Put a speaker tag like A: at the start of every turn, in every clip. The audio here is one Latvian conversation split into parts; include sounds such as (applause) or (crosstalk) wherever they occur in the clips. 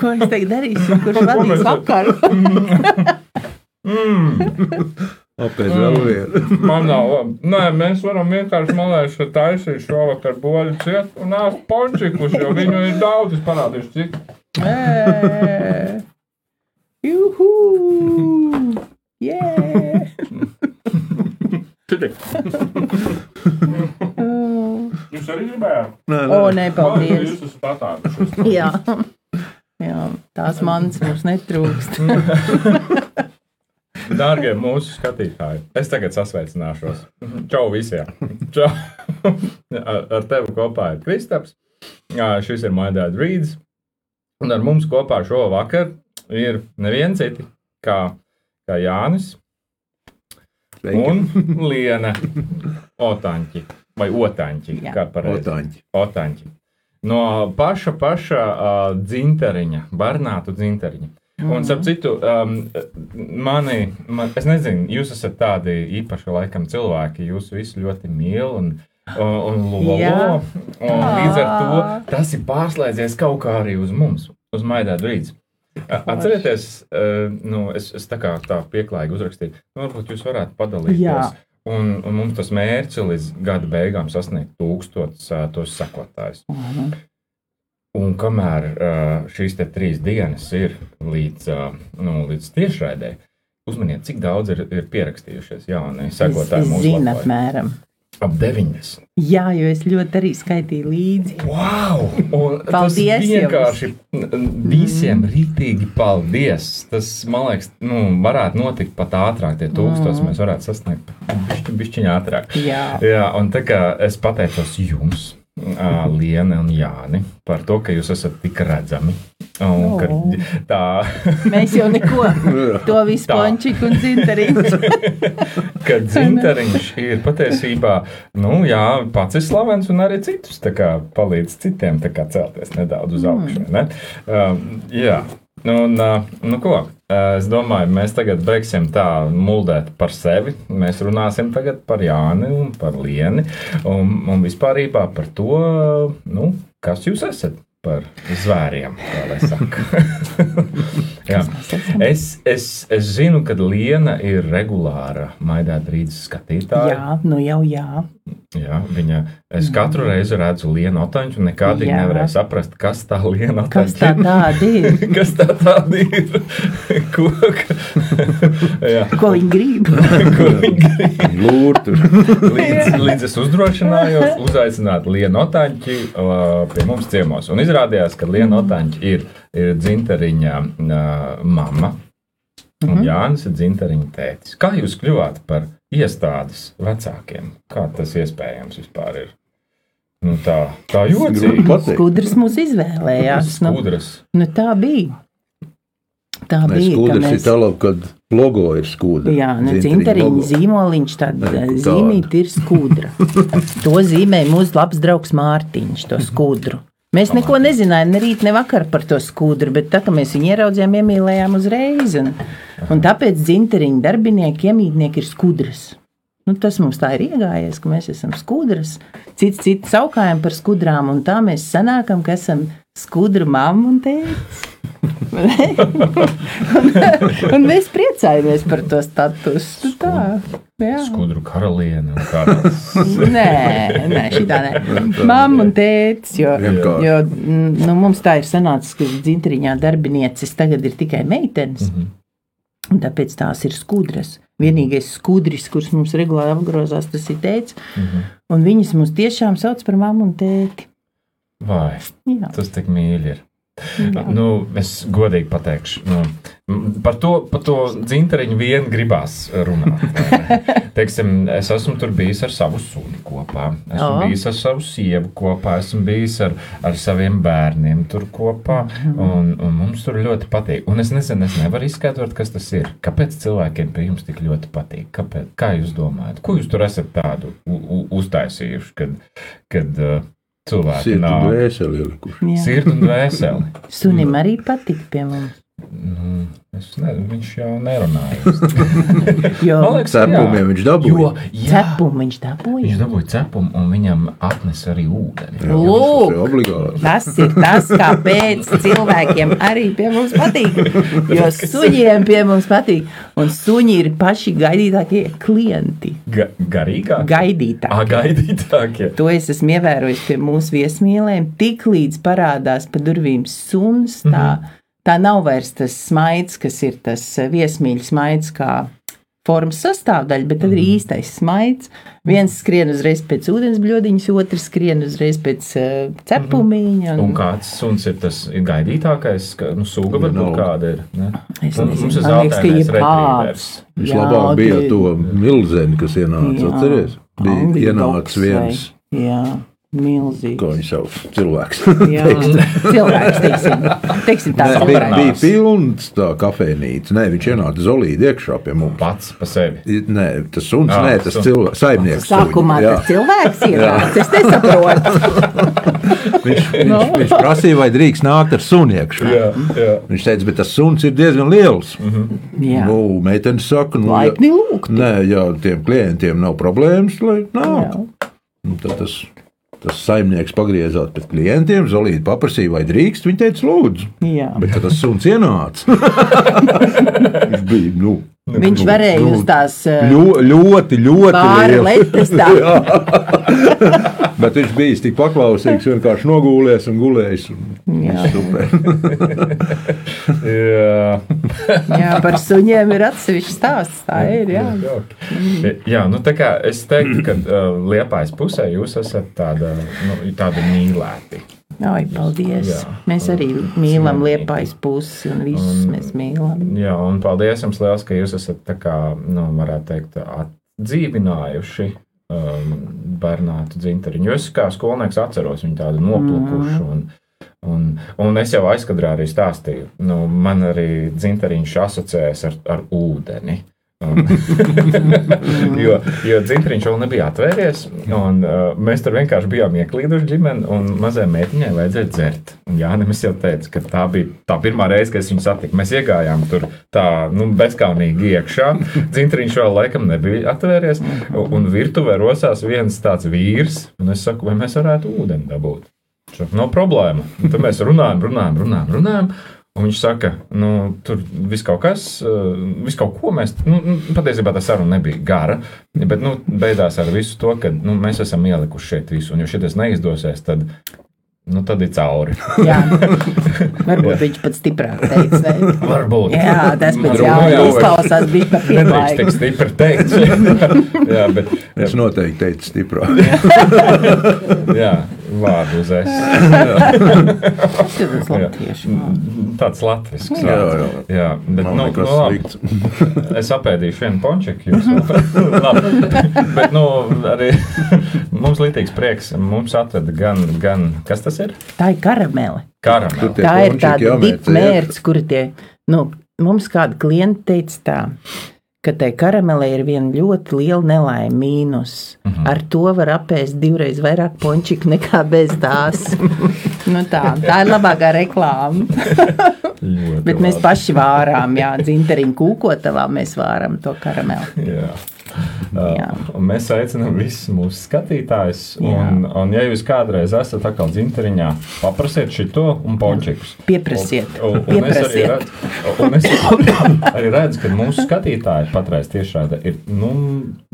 A: Ko es tagad darīšu? Kurš vadīs vakaru?
B: Apēc vēl vienu.
C: Man nav, nē, mēs varam vienkārši malēšu taisīt šovakar boļu ciet un ēst pončikus, jo viņu ir daudz, es parādīšu, cik.
A: Juhu! Yeah! (laughs)
C: Jūs arī gribējāt?
B: Nē,
A: O,
B: nē.
A: nē, paldies!
C: Jūs esat patākušas.
A: Jā. Jā, tās manas mums netrūkst. (laughs)
C: Dārgie mūsu skatītāji, es tagad sasveicināšos. Čau visiem! Čau! (laughs) Ar, tevi kopā ir Kristaps. Jā, Šis ir Maidāts Rīds. Un ar mums kopā šovakar ir neviens cits kā, kā Jānis. Un Liena Otaņķi. Vai Otaņķi,
A: Jā.
C: kā pareizi.
B: Otaņķi.
C: Otaņķi. No paša, paša uh, dzinteriņa, Barnātu dzinteriņa. Un, starp citu, um, mani, man, es nezinu, jūs esat tādi īpaši laikam cilvēki, jūs visi ļoti mīl un, un, un lolo.
A: Jā.
C: Un līdz ar to tas ir pārslēdzies kaut kā arī uz mums, uz Maidātu rīts. Atcerieties, uh, nu, es, es tā kā tā pieklājīgi uzrakstīju, nu, varbūt jūs varētu padalīties.
A: Jā.
C: Un, un mums tas mērķis līdz gada beigām sasniegt tūkstotus uh, tos sekotājus. Un kamēr uh, šīs te trīs dienas ir līdz, uh, nu, līdz tiešraidē, uzmaniet, cik daudz ir, ir pierakstījušies jauni sekotāji
A: zinu, apmēram.
C: Ap 90.
A: Jā, jo es ļoti arī skaitīju līdzi.
C: Wow!
A: Paldies
C: vienkārši visiem rītīgi paldies. Tas, man liekas, nu, varētu notikt pat ātrāk. Tie tūkstoši mēs varētu sasniegt bišķi, bišķiņā ātrāk.
A: Jā.
C: Jā, un tā kā es pateicos jums, ā, Liene un Jāni, par to, ka jūs esat tik redzami. Un, ka
A: O.
C: tā,
A: Mēs jau neko. (laughs) To visu pončiku un zintarīnu. (laughs)
C: ka dzinteriņš ir patiesībā, nu jā, pats ir slavens un arī citus tā kā palīdz citiem tā kā celties nedaudz uz augšu. Ne? Um, jā. Nu, un, nu, ko? Es domāju, mēs tagad beigsim tā muldēt par sevi. Mēs runāsim tagad par Jāni un par Lieni un, un vispār par to, nu, kas jūs esat par zvēriem, kā lai saka. (laughs) Es, es, es zinu, ka Liena ir regulāra Maidāta rītas skatītāja.
A: Jā, nu jau jā.
C: Jā, viņa, es katru reizi redzu Lienu Otaņu un
A: Jā.
C: nevarēju saprast, kas tā Liena
A: Kas
C: Otaņa
A: tā tāda ir? (laughs)
C: Kas tā tāda ir? Ko,
A: Ko viņi grib?
C: ko viņa grib? (laughs)
B: Lūrtu.
C: līdz, līdz es uzdrošinājos uzaicināt Lienu Otaņu uh, pie mums ciemos. Un izrādījās, ka Liena Otaņa ir, ir dzinteriņa uh, mamma. Un Jānis ir dzinteriņa tētis. Kā jūs kļuvāt par iestādes vecākiem? Kā tas iespējams vispār ir? Nu, tā, tā jocīgi.
A: Skudrs mūs izvēlējās. Nu,
C: Skudras.
A: nu tā bija. Tā
B: Nē,
A: bija. ka
B: skūdrs ir
A: mēs-
B: tālāk, kad logo ir skūdra.
A: Jā, nu,
B: Dzinteriņa
A: zīmoliņš,
B: Nē, tāda.
A: zīmīta ir skudra. To zīmē mūsu labs draugs Mārtiņš, to skudru. Mēs neko nezinājām, ne rīt, ne vakar par to skudru, bet tā kā mēs viņu ieraudzījām, iemīlējām uzreiz. Un, un tāpēc dzinteriņa darbinieki, iemītnieki ir skudras. Nu, tas mums tā ir iegājies, ka mēs esam skudras. Cits citu saukājam par skudrām, un tā mēs sanākam, ka esam skudru mamma un tēvs. (laughs) un, un mēs priecājamies par to statusu. Tā.
C: Skudru karaliene. un kā tas. (laughs)
A: Nē, nē, šī tā nē. Mamma un tēvs. Jo, jo mm, nu, mums tā ir sanācis, ka dzintriņā darbinieces tagad ir tikai meitenes. Un tāpēc tās ir skudras. Vienīgais skudris, kurš mums regulāri apgrozās, tas ir tēvs. Un viņas mūs tiešām sauc par mammu un tēti.
C: Vai
A: Jā,
C: tas tik mīļi ir?
A: jā.
C: Nu, es godīgi pateikšu, nu, par to, par to dzinteriņu vien gribās runāt. (laughs) Teiksim, es esmu tur bijis ar savu suni kopā, esmu
A: O.
C: bijis ar savu sievu kopā, esmu bijis ar, ar saviem bērniem tur kopā, un, un mums tur ļoti patīk. Un es nezinu, es nevaru izskaidrot, kas tas ir. Kāpēc cilvēkiem pie jums tik ļoti patīk? Kāpēc, kā jūs domājat? Ko jūs tur esat tādu uztaisījuši, kad, kad uh, cilvēki
B: Sirds un
C: nāk?
B: dvēseli ielikuši.
A: jā.
C: Sirds un dvēseli.
A: Sunim arī patīk pie mums.
C: Nu, es nezinu, viņš jau nerunāja. (laughs)
A: Jo
C: Man liekas, ka jā.
B: Cepumiem viņš dabūja.
C: Jo, jā,
A: cepumu viņš dabūja.
C: viņš dabūja cepumu, un viņam atnesa arī ūdeni.
B: Jā,
A: Lūk.
B: tas ir.
A: Tas ir tas, kāpēc (laughs) cilvēkiem arī pie mums patīk. Jo suņiem pie mums patīk. Un suņi ir paši gaidītākie klienti.
C: Ga garīgāk?
A: Gaidītākie.
C: Ah, gaidītākie.
A: To es esmu ievērojis pie mūsu viesmīlēm. Tik līdz parādās pa durvīm suns, tā,
C: Mhm.
A: Tā nav vairs tas smaids, kas ir tas eh, viesmīļu smaids, kā formas sastāvdaļa, bet tad ir
C: Mhm.
A: īstais smaids. Viens skrien uzreiz pēc ūdens bļodiņas, otrs skrien uzreiz pēc uh, cepumiņa.
C: Mhm. Un kāds suns ir tas gaidītākais? Ka, nu, suga varbūt
B: Vienalga.
C: kāda ir. Ne?
A: Es
C: Un
A: nezinu,
C: Mums ir zeltainais retrievers.
B: Vislabāk bija to milzeni, kas ienāca. Atceries? Bija ienācis viens,
A: Jā, milzīgi.
B: ko viņš sauc, cilvēks. (laughs)
A: Jā, (laughs) cilvēks, teiksim, teiksim tā,
B: Nē, bija, bija pilns tā kafejnīca. Nē, viņš ienāca zolīdi iekšā pie mums.
C: Pats pa sevi.
B: Nē, tas suns,
C: Jā,
B: nē, tas
C: suns.
B: cilvēks, saimnieks.
A: Sākumā
B: suņi, jā.
A: tas cilvēks ienāca. Es nesaprotu. (laughs)
B: Viņš, viņš, viņš prasīja, vai drīkst nākt ar suni iekšā.
C: Jā, jā.
B: Viņš teica, bet tas suns ir diezgan liels.
A: Jā.
B: Nu, meitenes saka, nu,
A: Laipni lūgti.
B: Nē, ja tiem klientiem nav problēmas, lai nāk.
A: Jā.
B: Nu, tad tas, tas saimnieks pagriezās pēc klientiem, Zolīti paprasīja, vai drīkst. Viņa teica, lūdzu.
A: Jā.
B: Bet tas suns ienāca. (laughs) Viņš bija nu,
A: Viņš varēja uz tās
B: ļo, ļoti, ļoti
A: pāri
B: liels. (laughs) Bet viņš bija tik paklausīgs, vienkārši nogūlies un gulējis. Un
A: Jā. (laughs)
C: jā.
A: Jā, par suņiem ir atsevišķs stāsts. Tā ir. Jā.
C: Jauki. Jā, nu tā kā es teiktu, ka uh, liepais pusē jūs esat tāda, nu, tāda mīlēti.
A: Ai, paldies.
C: Jā.
A: Mēs arī mīlam liepais pusi un visus
C: Un-
A: mēs mīlam.
C: Jā, un paldies jums liels, ka jūs esat tā kā, nu, varētu teikt, atdzīvinājuši um, Bernātu dzinteriņu. Jo es kā skolnieks atceros viņu tādu noplukušu. Un, un, un es jau aizkadrā arī stāstīju, nu, man arī dzinteriņš asociējas ar, ar ūdeni. Un, (laughs) jo jo dzintriņš vēl nebija atvēries, un uh, mēs tur vienkārši bijām ieklīduši ģimeni, un mazai meitiņai vajadzēja dzert. Un Jānis jau teica, ka tā bija tā pirmā reize, kad es viņu satiku. Mēs iegājām tur tā, nu, bezkaunīgi iekšā. Dzintriņš vēl laikam nebija atvēries, un, virtuvē rosās viens tāds vīrs, un es saku, vai mēs varētu ūdeni dabūt. Nav problēma. Un tad mēs runājam, runājam, runājam. runājam. Un viņš saka, nu, tur viss kaut kas, uh, viss kaut ko mēs. Nu, nu, patiesībā tā saruna nebija gara, bet nu, beigās ar visu to, ka nu, mēs esam ielikuši šeit visu. Un, ja šis neizdosies, tad, nu, tad ir cauri.
A: Jā. (laughs) Varbūt viņš pat stiprāk teica. Ne?
C: Varbūt.
A: Jā, tas pēc
C: Nu,
A: jā,
C: jā,
A: izklausās bija par (laughs)
C: Nedrīkst tik stipri teikt. (laughs) jā, bet,
B: Es noteikti teicu, stiprāk.
C: jā, vārdu uz es. (laughs) Tāds latvisks.
B: Jā, jā.
C: jā bet, nu, nu, labi. (laughs) Es apēdīšu vienu pončiku. Jūs (laughs) Labi. Bet, nu, arī mums līdzīgs prieks. Mums atveda gan, gan, kas tas ir?
A: Tā ir karamele.
B: Tie
A: Tā ir tāda mērķis, kuri tie, nu, mums kāda klienta teica tā, ka tai karamelē ir viena ļoti liela nelaime mīnus.
C: Mhm.
A: Ar to var apēst divreiz vairāk pončiku nekā bez tās. (laughs) nu tā, tā ir labākā reklāma. Bet mēs
C: labi.
A: paši vārām, jā, dzinteriņu kūkotavā mēs vāram to karamelu.
C: Jā. Uh, mēs aicinām visus mūsu skatītājus. Un, un, ja jūs kādreiz esat atkal dzinteriņā, paprasiet šo un pončikus.
A: Pieprasiet,
C: Un, un, un es arī
A: pieprasiet.
C: redzu, un es (coughs) arī redzu, ka mūsu skatītāji patreiz tiešādi ir nu,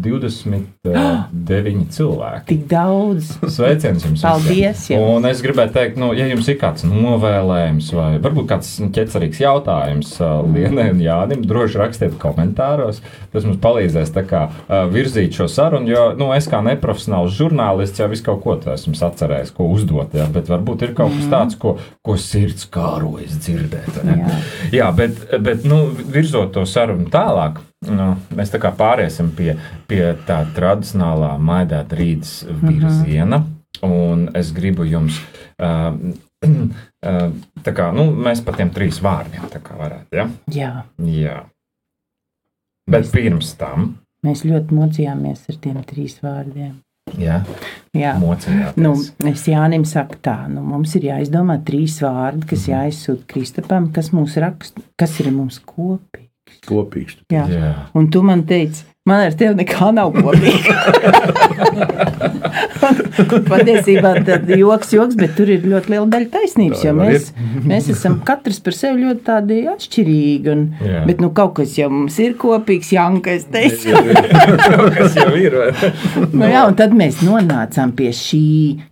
C: 29 (gasps) cilvēki.
A: Tik daudz.
C: Sveiciens jums!
A: Paldies jums.
C: Un es gribētu teikt, nu, ja jums ir kāds novēlējums vai varbūt kāds ķecerīgs jautājums uh, Lienai un Jānim, droši rakstiet komentāros. Tas mums palīdzēs tā kā, uh, virzīt šo sarunu, jo nu, es kā neprofesionāls žurnālists jau visu kaut ko esmu atcerējis, ko uzdot. Jā, bet varbūt ir kaut kas tāds, ko, ko sirds kārojas dzirdēt.
A: Jā.
C: Jā, bet, bet nu, virzot to sarunu tālāk, nu, mēs tā kā pāriesim pie, pie tā tradicionālā maidēta rītas virziena. Un es gribu jums, uh, uh, tā kā nu, mēs par tiem trīs vārdiem varētu. Ja?
A: Jā,
C: Jā. Bet pirms tam,
A: mēs ļoti mocījāmies ar tiem trīs vārdiem.
C: Jā,
A: Jā. Nu, es Jānim saku tā, nu, mums ir jāizdomā trīs vārdi, kas jāizsūta Kristapam, kas, mūs rakst, kas ir mums kopīgi.
B: Kopīgs.
A: Jā.
C: Jā.
A: Un tu man teici, man ar tevi nekā nav kopīga. (laughs) (laughs) Patiesībā tas ir joks, joks, bet tur ir ļoti liela daļa taisnības.
B: Tā
A: mēs, (laughs) mēs esam katrs par sevi ļoti atšķirīgi. Un,
C: Jā.
A: bet nu, kaut kas jau mums ir kopīgs, Janka, es teicu. (laughs)
C: Kas jau ir?
A: Nu, jā, un tad mēs nonācām pie šī,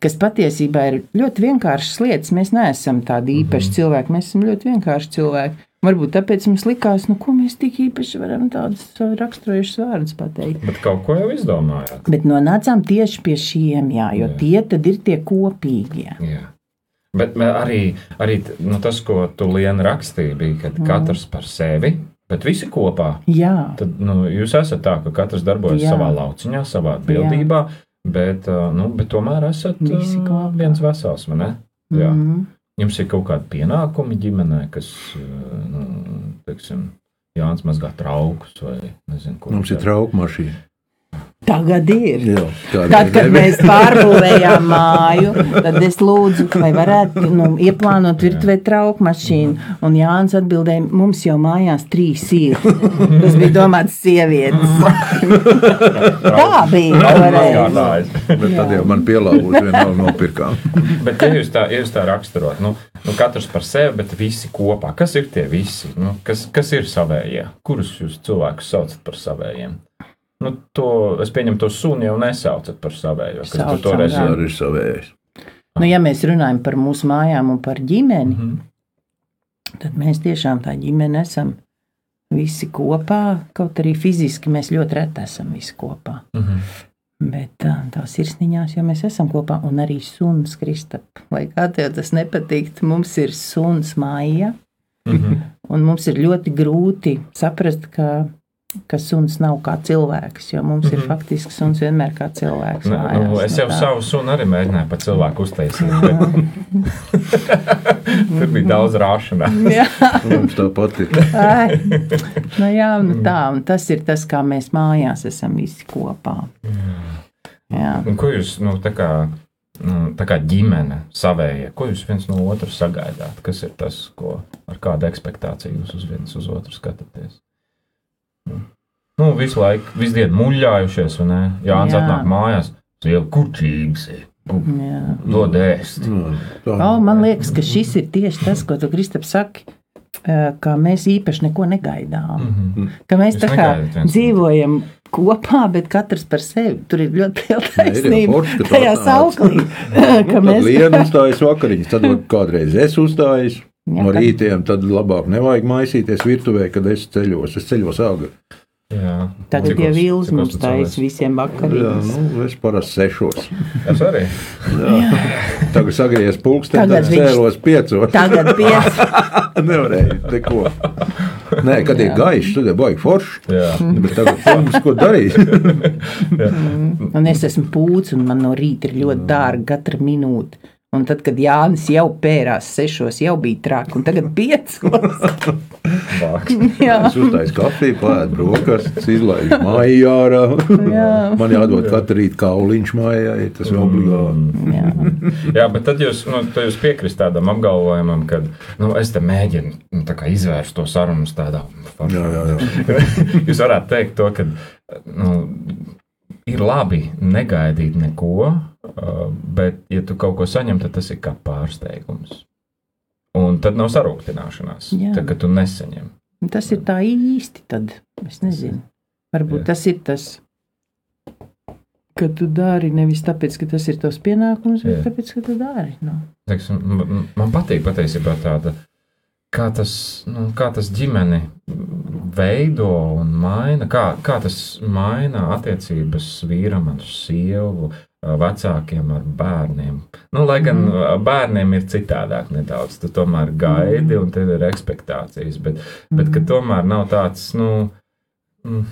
A: kas patiesībā ir ļoti vienkāršas lietas. Mēs neesam tādi īpaši cilvēki, mēs esam ļoti vienkārši cilvēki. Varbūt tāpēc mums likās, nu, ko mēs tik īpaši varam tādus raksturojušus vārdus pateikt.
C: Bet kaut ko jau izdomājāt.
A: Bet nonācām tieši pie šiem, jā, jo
C: Jā.
A: tie tad ir tie kopīgie.
C: Jā. Bet arī, arī nu, tas, ko tu Lienu rakstīji, bija, ka katrs par sevi, bet visi kopā.
A: Jā,
C: Tad nu, jūs esat tā, ka katrs darbojas
A: Jā.
C: savā lauciņā, savā atbildībā, bet, nu, bet tomēr esat
A: Visi kopā.
C: viens vesels. vai ne? Jā.
A: mm.
C: Jums ir kaut kādi pienākumi ģimenē, kas, ā, nu, teiksim, Jānis mazgā traukus vai nezinu, ko.
B: Mums ir trauku mašīna.
A: Tagad ir.
B: Jā,
A: Tad, kad mēs pārbūvējām māju, tad es lūdzu, vai varētu nu, ieplānot virtuvē trauku mašīnu. Un Jānis atbildēja, mums jau mājās trīs ir. Tas bija domāts sievietes. (laughs) Tā bija toreiz.
C: Mazgātājs.
B: Bet tad jau man pielāgojas vienalga nopirkām. (laughs)
C: Bet, ja jūs tā, jūs tā raksturot, nu, nu, katrs par sevi, bet visi kopā, kas ir tie visi? Nu, kas, kas ir savējie? Kurus jūs cilvēkus saucat par savējiem? Nu, to, es pieņemu, to sunu jau nesaucat par savējo. Kas
A: Saucam,
C: toreiz
B: arī ir savējais.
A: Nu, ja mēs runājam par mūsu mājām un par ģimeni,
C: Mhm.
A: tad mēs tiešām tā ģimene esam visi kopā. Kaut arī fiziski mēs ļoti reti esam visi kopā.
C: Mhm.
A: Bet tā, tā sirsniņās, jo mēs esam kopā, un arī suns Kristap. Lai kā tev tas nepatīk, mums ir suns māja,
C: Mhm.
A: un mums ir ļoti grūti saprast, ka, ka suns nav kā cilvēks, jo mums ir
C: Mhm.
A: faktiski suns vienmēr kā cilvēks.
C: Nu,
A: mājās,
C: nu, es
A: nu
C: jau
A: tā.
C: savu sunu arī mēģināju par cilvēku uztaisīt. (laughs) Tur bija daudz rāšanā.
B: Mums tā patīk.
A: Ai, nu jā, nu tā, un tas ir tas, kā mēs mājās esam visi kopā. Jā.
C: Un ko jūs, nu, tā kā, nu, tā kā ģimene, savējie, ko jūs viens no otra sagaidāt? Kas ir tas, ko, ar kādu expectāciju jūs uz viens uz otru skatāties? Nu, visu laiku, visu dienu muļājušies, un Jānis
A: Jā.
C: atnāk mājās, sieva kurčīgs,
A: Jā.
C: dod ēst.
B: Nu, tā.
A: O, man liekas, ka šis ir tieši tas, ko tu Kristap saki. eh, Ka mēs īpaši neko negaidām.
C: Mhm.
A: Ka mēs
C: Jūs
A: tā kā dzīvojam kopā, bet katrs par sevi. Tur ir ļoti liela taisnība. Tajā sauklī. (laughs) (laughs) Ka
B: Tad
A: mēs
B: Lienu uzstājas vakariņas, tad kādreiz es uzstājos.
A: Jā,
B: No rītiem tad labāk nevajag maisīties virtuvē, kad es ceļos. Es ceļos agri.
C: Jā.
A: Tagad
C: Cikos-
A: jau vīls mums taisa visiem
B: Jā,
A: vakariem.
B: nu, es parasti sešos.
C: Es arī.
B: Tagad sagriezos pulksteni,
A: Tagad
B: tad
A: viņš-
B: cēlos piecos.
A: Tagad pieci. (laughs)
B: Nevarēju neko. Nē, kad ir gaišs, tad ir baigi forši.
C: Jā.
B: Bet tagad mums ko darīt? (laughs)
A: Un es esmu pūcis, un man no rīta ir ļoti dārga katra minūte. Un tad, kad Jānis jau pērās sešos, jau bija traki, un tagad piecos. (laughs) Jā.
B: Es uztaisu kafiju, pēdu brokastis, izlaižu mājā ārā.
A: Jā.
B: Man jādod katru rītu kauliņš mājai, tas ir obligāti.
A: Jā.
C: Jā, bet tad jūs, nu, tad jūs piekrist tādam apgalvojumam, ka nu, es te mēģinu nu, tā kā izvērst to sarunu tādā
B: Jā, jā, jā. (laughs)
C: Jūs varētu teikt to, ka nu, ir labi negaidīt neko, uh, bet, ja tu kaut ko saņem, tad tas ir kā pārsteigums. Un tad nav sarūktināšanās, tad, kad tu nesaņem.
A: Tas ir tā īsti. Tad es nezinu. Varbūt
C: Jā.
A: tas ir tas, ka tu dari nevis tāpēc, ka tas ir tavs pienākums, bet
C: Jā.
A: tāpēc, ka tu dari. Nu.
C: Teiksim, man, man patīk patiesībā tāda, kā tas, nu, kā tas ģimeni veido un maina, kā, kā tas maina attiecības vīram ar sievu, vecākiem ar bērniem. Nu, lai gan mm. bērniem ir citādāk nedaudz, tu tomēr gaidi un tev ir expectācijas, bet, bet ka tomēr nav tāds, nu, mm,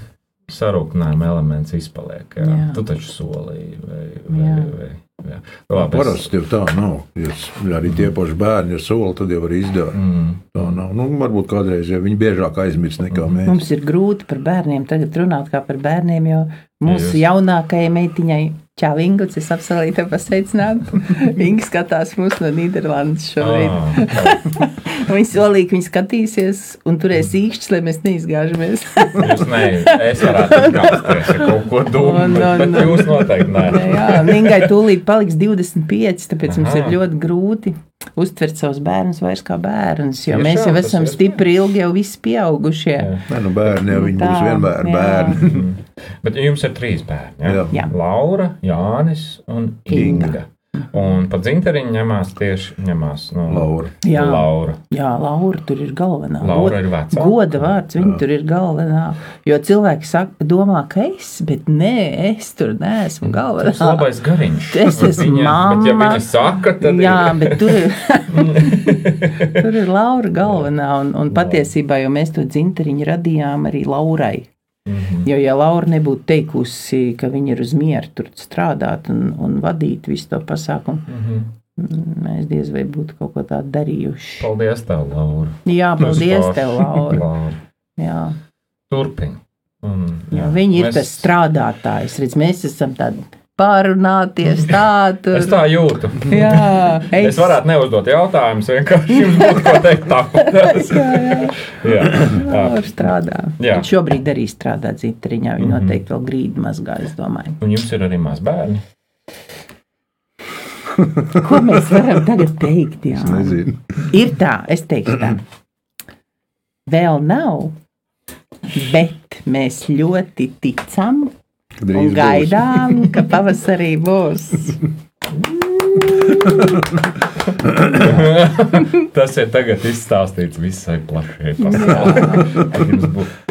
C: sarūktinājuma elements izpaliek. Jā.
A: Jā.
C: Tu taču solīji vai, vai,
A: Jā.
C: vai, jā. Labi, es-
B: Parasti jau tā nav. Ja s- arī tie paši bērni ir soli, tad jau var izdarīt.
C: Mm.
B: Tā nav. Nu, varbūt kādreiz ja viņi biežāk aizmirst nekā mēs.
A: Mums ir grūti par bērniem tagad runāt kā par bērniem, jo mūsu
C: Jūs-
A: jaunākajai meitiņai Čau, Ingus, es apsolīju tev pasveicināt. (laughs) Inga skatās mūs no Nīderlandes šobrīd.
C: Ah, (laughs)
A: Viņa solīja, ka viņa skatīsies un turēs īkšķis, lai mēs neizgāžamies.
C: Jūs ne, es varētu (laughs) atgāzties ar kaut ko
A: Un,
C: bet,
A: un,
C: bet jūs noteikti nē.
A: Jā, Ningai tūlīt paliks 25, tāpēc mums ir
C: Aha.
A: ļoti grūti uztvert savus bērnus vairs kā bērnus, jo
C: Tiešām,
A: mēs jau esam stipri ilgi, jau visi pieaugušie.
C: Jā.
B: Nē, nu bērni jau viņi
A: Tā,
B: būs vienmēr
A: jā.
B: bērni. (laughs)
C: Bet jums ir trīs bērni. Ja?
B: Jā.
A: Jā.
C: Laura, Jānis un
A: Inga.
C: Inga. Un pat dzinteriņu ņemās tieši ņemās no
B: Laura.
A: Jā.
C: Laura.
A: Jā, Laura tur ir galvenā.
C: Laura ir vecāka.
A: Goda vārds, viņa tur ir galvenā. Jo cilvēki saka, domā, ka es, bet nē, es tur neesmu galvenā.
C: Tas labais gariņš. (laughs)
A: Es esmu
C: Viņa- Bet, ja
A: mamma.
C: viņa saka, tad
A: Jā,
C: ir.
A: bet tur ir, (laughs) tur ir Laura galvenā. Un, un patiesībā jau mēs to dzinteriņu radījām arī Laurai.
C: Mhm.
A: Jo, ja Laura nebūtu teikusi, ka viņa ir uz mieru tur strādāt un, un vadīt visu to pasākumu,
C: Mhm.
A: mēs diez vai būtu kaut ko tādu darījuši.
C: Paldies, tev, Laura.
A: Jā, paldies tev. Laura. (laughs)
C: Laura.
A: Jā,
C: Turpini. Un,
A: jā, viņi ir
C: mēs-
A: tas strādātājs. Redz, mēs esam tādi pārunāties, tā tur.
C: Es tā jūtu.
A: Jā,
C: Es varētu neuzdot jautājumus, vienkārši jums būtu ko teikt tāpat. (laughs)
A: Jā, jā.
C: jā. Jā.
A: Strādā.
C: Jā.
A: Viņa šobrīd arī strādā dzitriņā. Viņa
C: Mhm.
A: noteikti vēl grīdu mazgā, es domāju.
C: Un jums ir arī maz bērni. (laughs)
A: Ko mēs varam tagad teikt? Jā?
B: Es nezinu.
A: Ir tā, es teikšu tā. Vēl nav, bet mēs ļoti ticam
B: Kad
A: un
B: drīz būs.
A: gaidām, ka (laughs) pavasarī būs.
C: Tas ir tagad izstāstīts visai plašai pasaulē.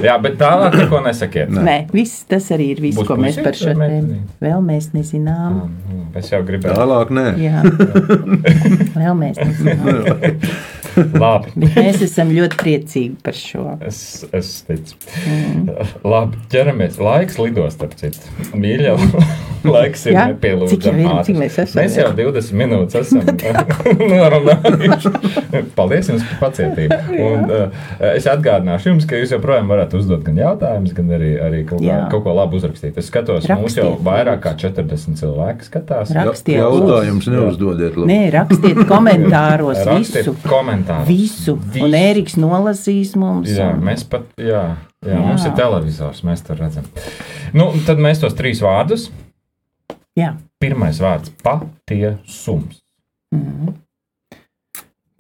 C: Jā, bet tālāk neko nesakiet.
A: Nē, viss tas arī ir viss,
C: Būs
A: ko mēs par šo tēmu vēl mēs nezinām.
C: Mm, Es jau gribēju.
B: Tālāk nē.
A: Jā, (laughs) vēl mēs nezinām. (laughs)
C: Labi. (laughs)
A: Bet mēs esam ļoti priecīgi par šo.
C: Es, es ticu. Mm. Labi, ķeramies. Laiks lidos, starp citu. Mīļā, (laughs) laiks ir nepielūdzams.
A: Mēs
C: jau 20 minūtes esam (laughs) (laughs) norunājuši. Paldies jums par pacietību. Un, uh, es atgādināšu jums, ka jūs joprojām varat uzdot gan jautājumus, gan arī, arī kaut, kā, kaut ko labu uzrakstīt. Es skatos, mums jau
A: Rakstiet,
C: vairāk kā 40 cilvēki skatās.
A: Rakstiet,
B: Jautājums
A: lūdzu.
B: neuzdodiet. lūdzu.
A: Nē, rakstiet komentāros
C: Rakstiet
A: visu.
C: komentārus.
A: Visu. Un Ēriks nolasīs mums.
C: Jā,
A: un-
C: mēs pat, jā, jā, jā,
A: Jā.
C: mums ir televizors, mēs tur redzam. Nu, tad mēs tos trīs vārdus.
A: Jā.
C: Pirmais vārds - patiesums.
A: Mhm.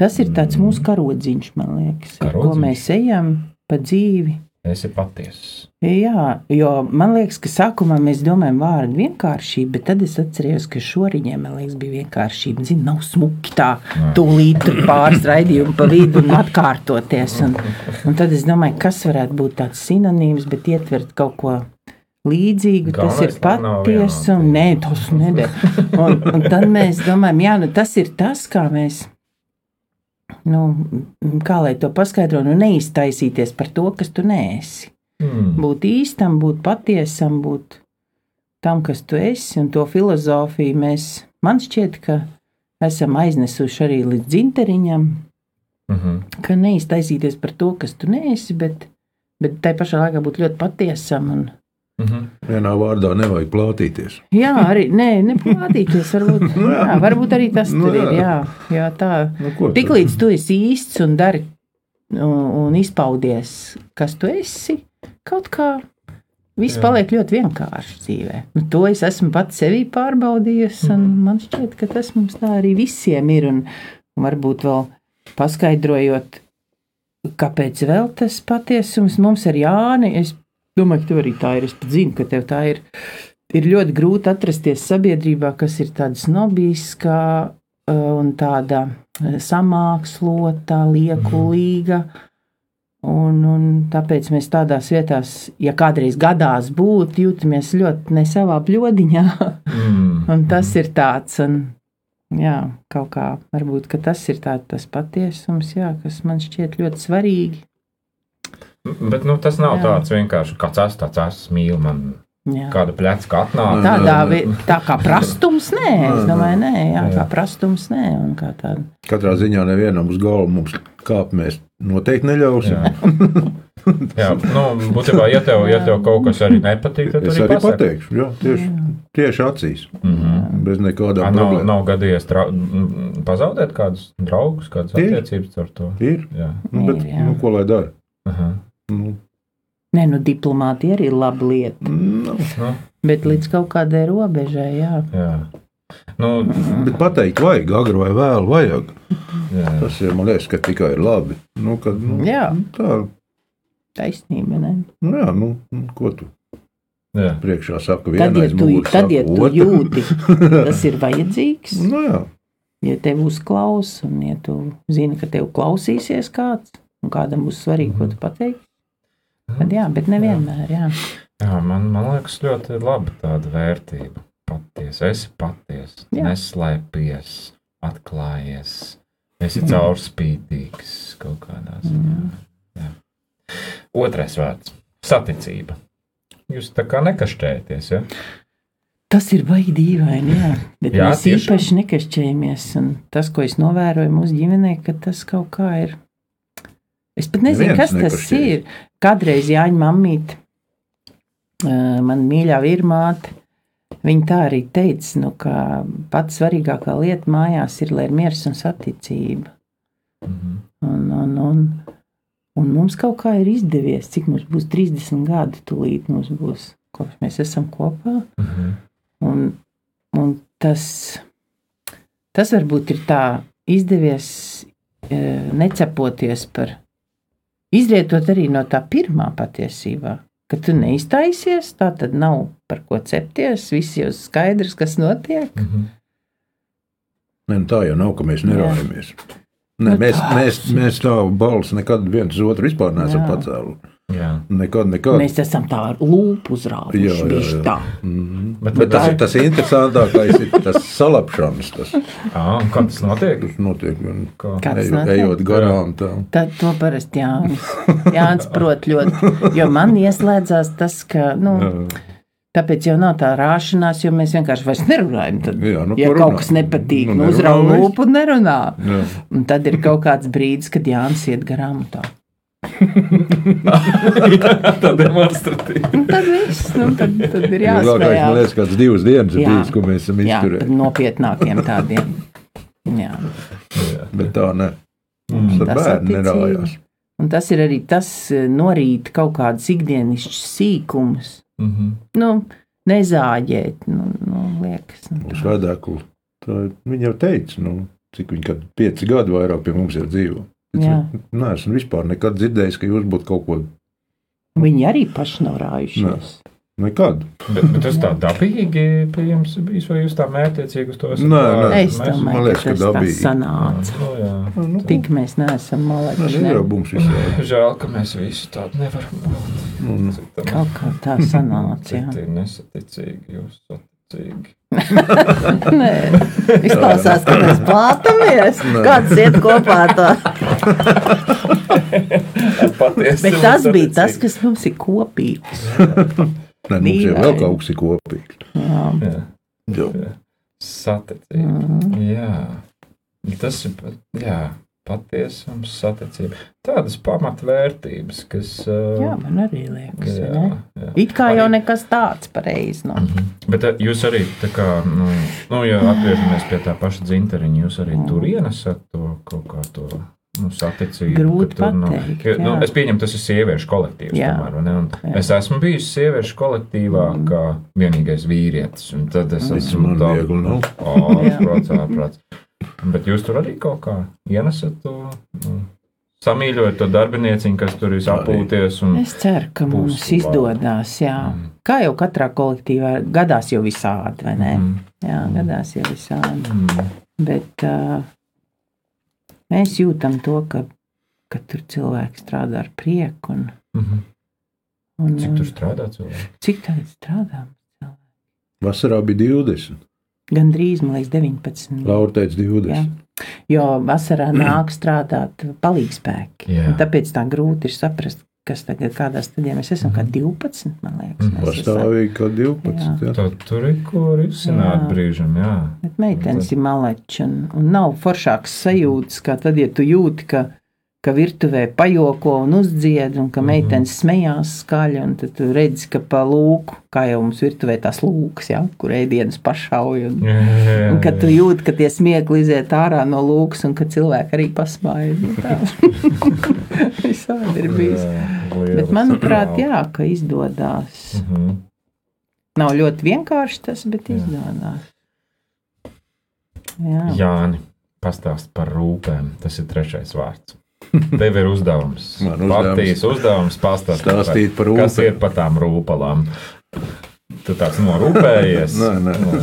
A: Tas ir tāds mūsu karodziņš, man liekas, ar ko
C: Karodziņš?
A: mēs ejam pa dzīvi.
C: Es esmu patiess.
A: Jā, jo man liekas, ka sākumā mēs domājam vārdu vienkāršība, bet tad es atceros, ka šoriņiem man liekas, bija vienkāršība. Zini, nav smuki tā, tūlīt pāris raidījumu pa vidu un atkārtoties. Un, un tad es domāju, kas varētu būt tāds sinonīms, bet ietvert kaut ko līdzīgu. Tas ir
C: Galvenais, nav
A: patiesums. Nē, tas neder. Un, un tad mēs domājam, jā, nu tas ir tas, kā mēs. Nu, kā lai to paskaidro, nu neiztaisīties par to, kas tu neesi
C: Mm.
A: būt īstam, būt patiesam, būt tam, kas tu esi. Un to filozofiju mēs, man šķiet, ka esam aiznesuši arī līdz dzinteriņam,
C: Mm -hmm.
A: ka neiztaisīties par to, kas tu neesi, bet, bet tai pašā laikā būt ļoti patiesam. Un,
C: -hmm.
B: Vienā vārdā nevajag plātīties.
A: jā, arī nē, neplātīties. Varbūt, (laughs) jā, varbūt arī tas
B: Nu,
A: tur ir.
B: jā.
A: Jā, tā.
B: Nu,
A: Tiklīdz tu esi īsts un dari un, un izpaudies, kas tu esi, kaut kā viss
C: Jā.
A: paliek ļoti vienkārši dzīvē. Nu, to es esmu pats sevī pārbaudījis, un man šķiet, ka tas mums tā arī visiem ir. Un, un varbūt vēl paskaidrojot, kāpēc vēl tas patiesums mums ir Jāni. Es domāju, ka tev arī tā ir. Es pat zinu, ka tev tā ir. Ir ļoti grūti atrasties sabiedrībā, kas ir tāda snobiska uh, un tāda uh, samākslota, liekulīga. Un, un tāpēc mēs tādās vietās, ja kādreiz gadās būt, jūtamies ļoti ne savā bļodiņā.
C: Mm.
A: Un tas ir tāds, un, jā, kaut kā varbūt tas ir tā, tas patiesums, jā, kas man šķiet ļoti svarīgi.
C: Bet nu, tas nav
A: Jā.
C: tāds vienkārši, kāds es tāds esmu, mīlu man
A: Jā.
C: kāda plecka atnāk.
A: Tādā vi- tā kā prastums, nē, es domāju, nē, jā,
C: Jā.
A: kā prastums, nē, un kā tāda.
B: Katrā ziņā nevienam uz galvu mums kāpt mēs noteikti neļausim.
C: Jā. Jā, nu, būtībā, ja tev, ja tev kaut kas arī nepatīk, tad
B: Es arī
C: pasaki.
B: pateikšu, jā, tieši, tieši acīs.
C: Mhm.
B: Bez
C: Ā,
B: nekādām
C: Nav,
B: problēmām.
C: nav gadījies trau, m, pazaudēt kādus draugus, kādas attiecības ar to.
B: Ir.
C: Jā.
B: Nu, bet,
A: Ir, jā.
B: nu, ko lai dara?
C: Aha.
B: Nu,
A: Nē, nu, diplomātija arī ir laba lieta.
B: nu,
C: Nu,
A: Bet līdz kaut kādai robežai, jā.
C: jā. Nu,
B: bet pateikt, vajag, agri vai vēl, vajag.
C: jā.
B: Tas ir, man liekas, ka tikai ir labi. Nu, kad, nu,
A: Jā.
B: Tā,
A: Taisnība, ne?
B: nu, jā, nu, nu, ko tu
C: jā.
B: priekšā saka?
A: Tad, ja
B: vienais
A: tu,
B: muguras
A: tad, ja tu jūti, tas ir vajadzīgs,
B: Nu, jā,
A: ja tev uzklaus, un ja tu zini, ka tev klausīsies kāds, un kādam būs svarīgi, ko tu pateiksi, tad jā, bet nevienmēr, jā.
C: jā man, man liekas, ļoti labi tāda vērtība. Patiesi, esi patiesi,
A: Jā.
C: neslēpies, atklājies, esi caurspīdīgs kaut kādā ziņā. Jā. Otrais vārds - saticība. Jūs tā kā nekašķējaties, ja?
A: Tas ir baigi dīvaini, jā. Bet
C: Jā,
A: jā, mēs
C: tiešām.
A: īpaši nekašķējamies. Tas, ko es novēroju mūsu ģimenē, ka tas kaut kā ir. Es pat nezinu,
B: Neviens
A: kas tas
B: nekašķējas.
A: ir. Kādreiz Jāņa mammīte, man mīļā vīrmāte, viņa tā arī teica, nu, ka pats svarīgākā lieta mājās ir, lai ir miers un saticība.
C: Mhm.
A: Un, un, un, un mums kaut kā ir izdevies, cik mums būs 30 gadi, tūlīt mums būs, kopš mēs esam kopā.
C: Mhm.
A: Un, un tas, tas varbūt ir tā izdevies necepoties par, izrietot arī no tā pirmā patiesībā, ka tu neiztaisies, tā tad nav par ko cepties, viss jau skaidrs, kas notiek.
C: Mhm.
B: ne, nu, tā jau nav, ka mēs neraujamies. Ne,
A: Nu,
B: mēs, mēs, mēs tā balsi nekad viens otru vispār neesam pacēluši.
C: Jā.
B: Nekad, nekad.
A: Mēs esam tā ar lūpu uzrāvuši,
B: Jā, jā, jā.
A: tā.
B: Mhm.
C: Bet,
B: Bet tas ir tas interesantākais, ir tas salapšanas. Tas,
C: Ā, un kā tas notiek?
B: tas notiek
C: Kā?
A: Kā tas notiek?
B: ejot garām. Tā.
A: Tad to parasti Jānis. Jānis prot ļoti. Jo man ieslēdzās tas, ka, nu,
B: Jā.
A: tāpēc jau nav tā rāšanās, jo mēs vienkārši vairs nerunājam. Tad,
B: Jā, nu,
A: ja
B: ko
A: kaut kas nepatīk,
B: Nu,
A: nu, uzrauga lūpu un nerunā.
B: Jā.
A: Un tad ir kaut kāds brīdis, kad Jānis iet garām un tā. (laughs)
C: Tā demonstratīva.
A: Un tad viss, nu, tad, tad ir
B: Ilgākais, man
A: jāspēj.
B: liekas, kāds divas dienas ir
A: Jā.
B: bijis, ko mēs esam
A: Jā,
B: izturējuši.
A: nopietnākiem tādiem. Jā.
B: Bet tā ne.
C: Mm.
B: Mums ar
A: tā
B: bērnu nerājās.
A: Un tas ir arī tas eh, norīt kaut kādas ikdienišķas sīkumus.
C: Mhm.
A: Nu, nezāģēt, nu, nu liekas. Nu,
B: Uz
A: tā.
B: Tā, viņa jau teica, nu, cik viņa pieci gadi vairāk pie mums jau dzīvo. Nē, esmu vispār nekad dzirdējis, ka jūs būtu kaut ko
A: Viņi arī paši nav rājušies.
B: nekad.
C: Bet, bet tas tā dabīgi pie jums bijis, vai jūs tā mērķiecīgi uz to esat?
B: Nē, nē.
A: Es domāju,
B: man liekas,
A: ka
B: ka
A: tas tā
B: dabīgi.
A: sanāca.
C: Nu, jā.
B: Nu,
A: Tik mēs neesam
B: Nē, jau
A: Ne?
B: visādi.
C: Žēl, ka mēs visi tādu nevaram būt.
B: Nu, nu.
C: Citam-
A: Kaut kā tā (laughs) sanāca. jā.
C: Citi ir nesaticīgi, jūs saticīgi. (laughs)
A: Nē, izklausās, ka mēs plātamies. Kāds iet kopā ar to?
C: Patiesi
A: Bet tas bija tas,
C: saticīgi.
A: kas mums ir kopīgs.
B: Nē, mums jau vēl kaut kas ir kopīgs.
A: Jā.
C: Jā.
B: Jā.
C: Saticīgi.
A: Mhm.
C: Jā, tas ir jā, patiesums, saticība. Tādas pamatvērtības, kas. uh,
A: Jā, man arī liekas.
C: jā,
A: ne?
C: jā.
A: It kā jau
C: Arī-
A: nekas tāds pareizs nav.
C: Mhm. Bet uh, jūs arī, tā kā, nu, nu ja atgriežamies pie tā paša dzinteriņa, jūs arī tur ienesat to kaut kā to. Nu, saticību,
A: Grūti
C: tur, nu,
A: pateikt,
C: nu,
A: jā.
C: es pieņemu, tas ir sieviešu kolektīvs. Tomēr, vai ne? Es esmu bijis sieviešu kolektīvā
A: Mm.
C: kā vienīgais vīrietis. un Tad es
A: Mm.
C: esmu
B: Man
C: tā-
B: viegli nav. (laughs)
C: Bet jūs tur arī kaut kā ienesat to. Nu, Samīļojot to darbinieciņu, kas tur ir sapūties. Un,
A: Es ceru, ka mums
C: labi.
A: izdodas.
C: Mm.
A: Kā jau katrā kolektīvā gadās jau visādi, vai ne?
C: Mm.
A: Jā, gadās jau visādi.
C: Mm.
A: Bet uh, mēs jūtam to, ka, ka tur cilvēki strādā ar prieku. Un,
C: Mhm.
A: un,
C: Cik tur strādā cilvēki?
A: cik tagad strādā?
B: Vasarā bija 20.
A: Gan drīz, man liekas, 19.
B: Laura teica 20.
A: Jā. Jo vasarā (clears throat) nāk strādāt palīgspēki.
C: Jā.
A: Tāpēc tā grūti ir saprast, kas tagad kādā stadijā mēs esam. Kā 12, man liekas.
C: Mhm.
B: Pastāvīgi kā 12. Jā.
C: Tad tur ir ko risināt
A: Jā.
C: brīžam. Jā.
A: Bet meitenes ir maleči un, un nav foršāks sajūtas, kā tad, ja tu jūti, ka ka virtuvē pajoko un uzdzied, un ka meitenes smējās skaļi, tad tu redzi, ka pa lūku, kā jau mums virtuvē tās lūkas, ja, kur ēdienas pašauj, un, un ka tu jūti, ka tie smiekli iziet ārā no lūkas, un ka cilvēki arī (laughs) tā. (laughs) Visādi ir bijis. Bet manuprāt, (clears throat) jā, ka izdodas.
C: Mhm.
A: Nav ļoti vienkārši tas, bet izdodas. Jā.
C: Jāni, pastāst par rūpēm. Tas ir trešais vārds. Tev ir uzdevums.
B: Man uzdevums.
C: Patīs uzdevums pastāstīt
B: Stāstīt par
C: Kas
B: rūpēm.
C: ir par tām rūpalām? Tu tāds norūpējies.
B: Nē, nē.
C: Nu,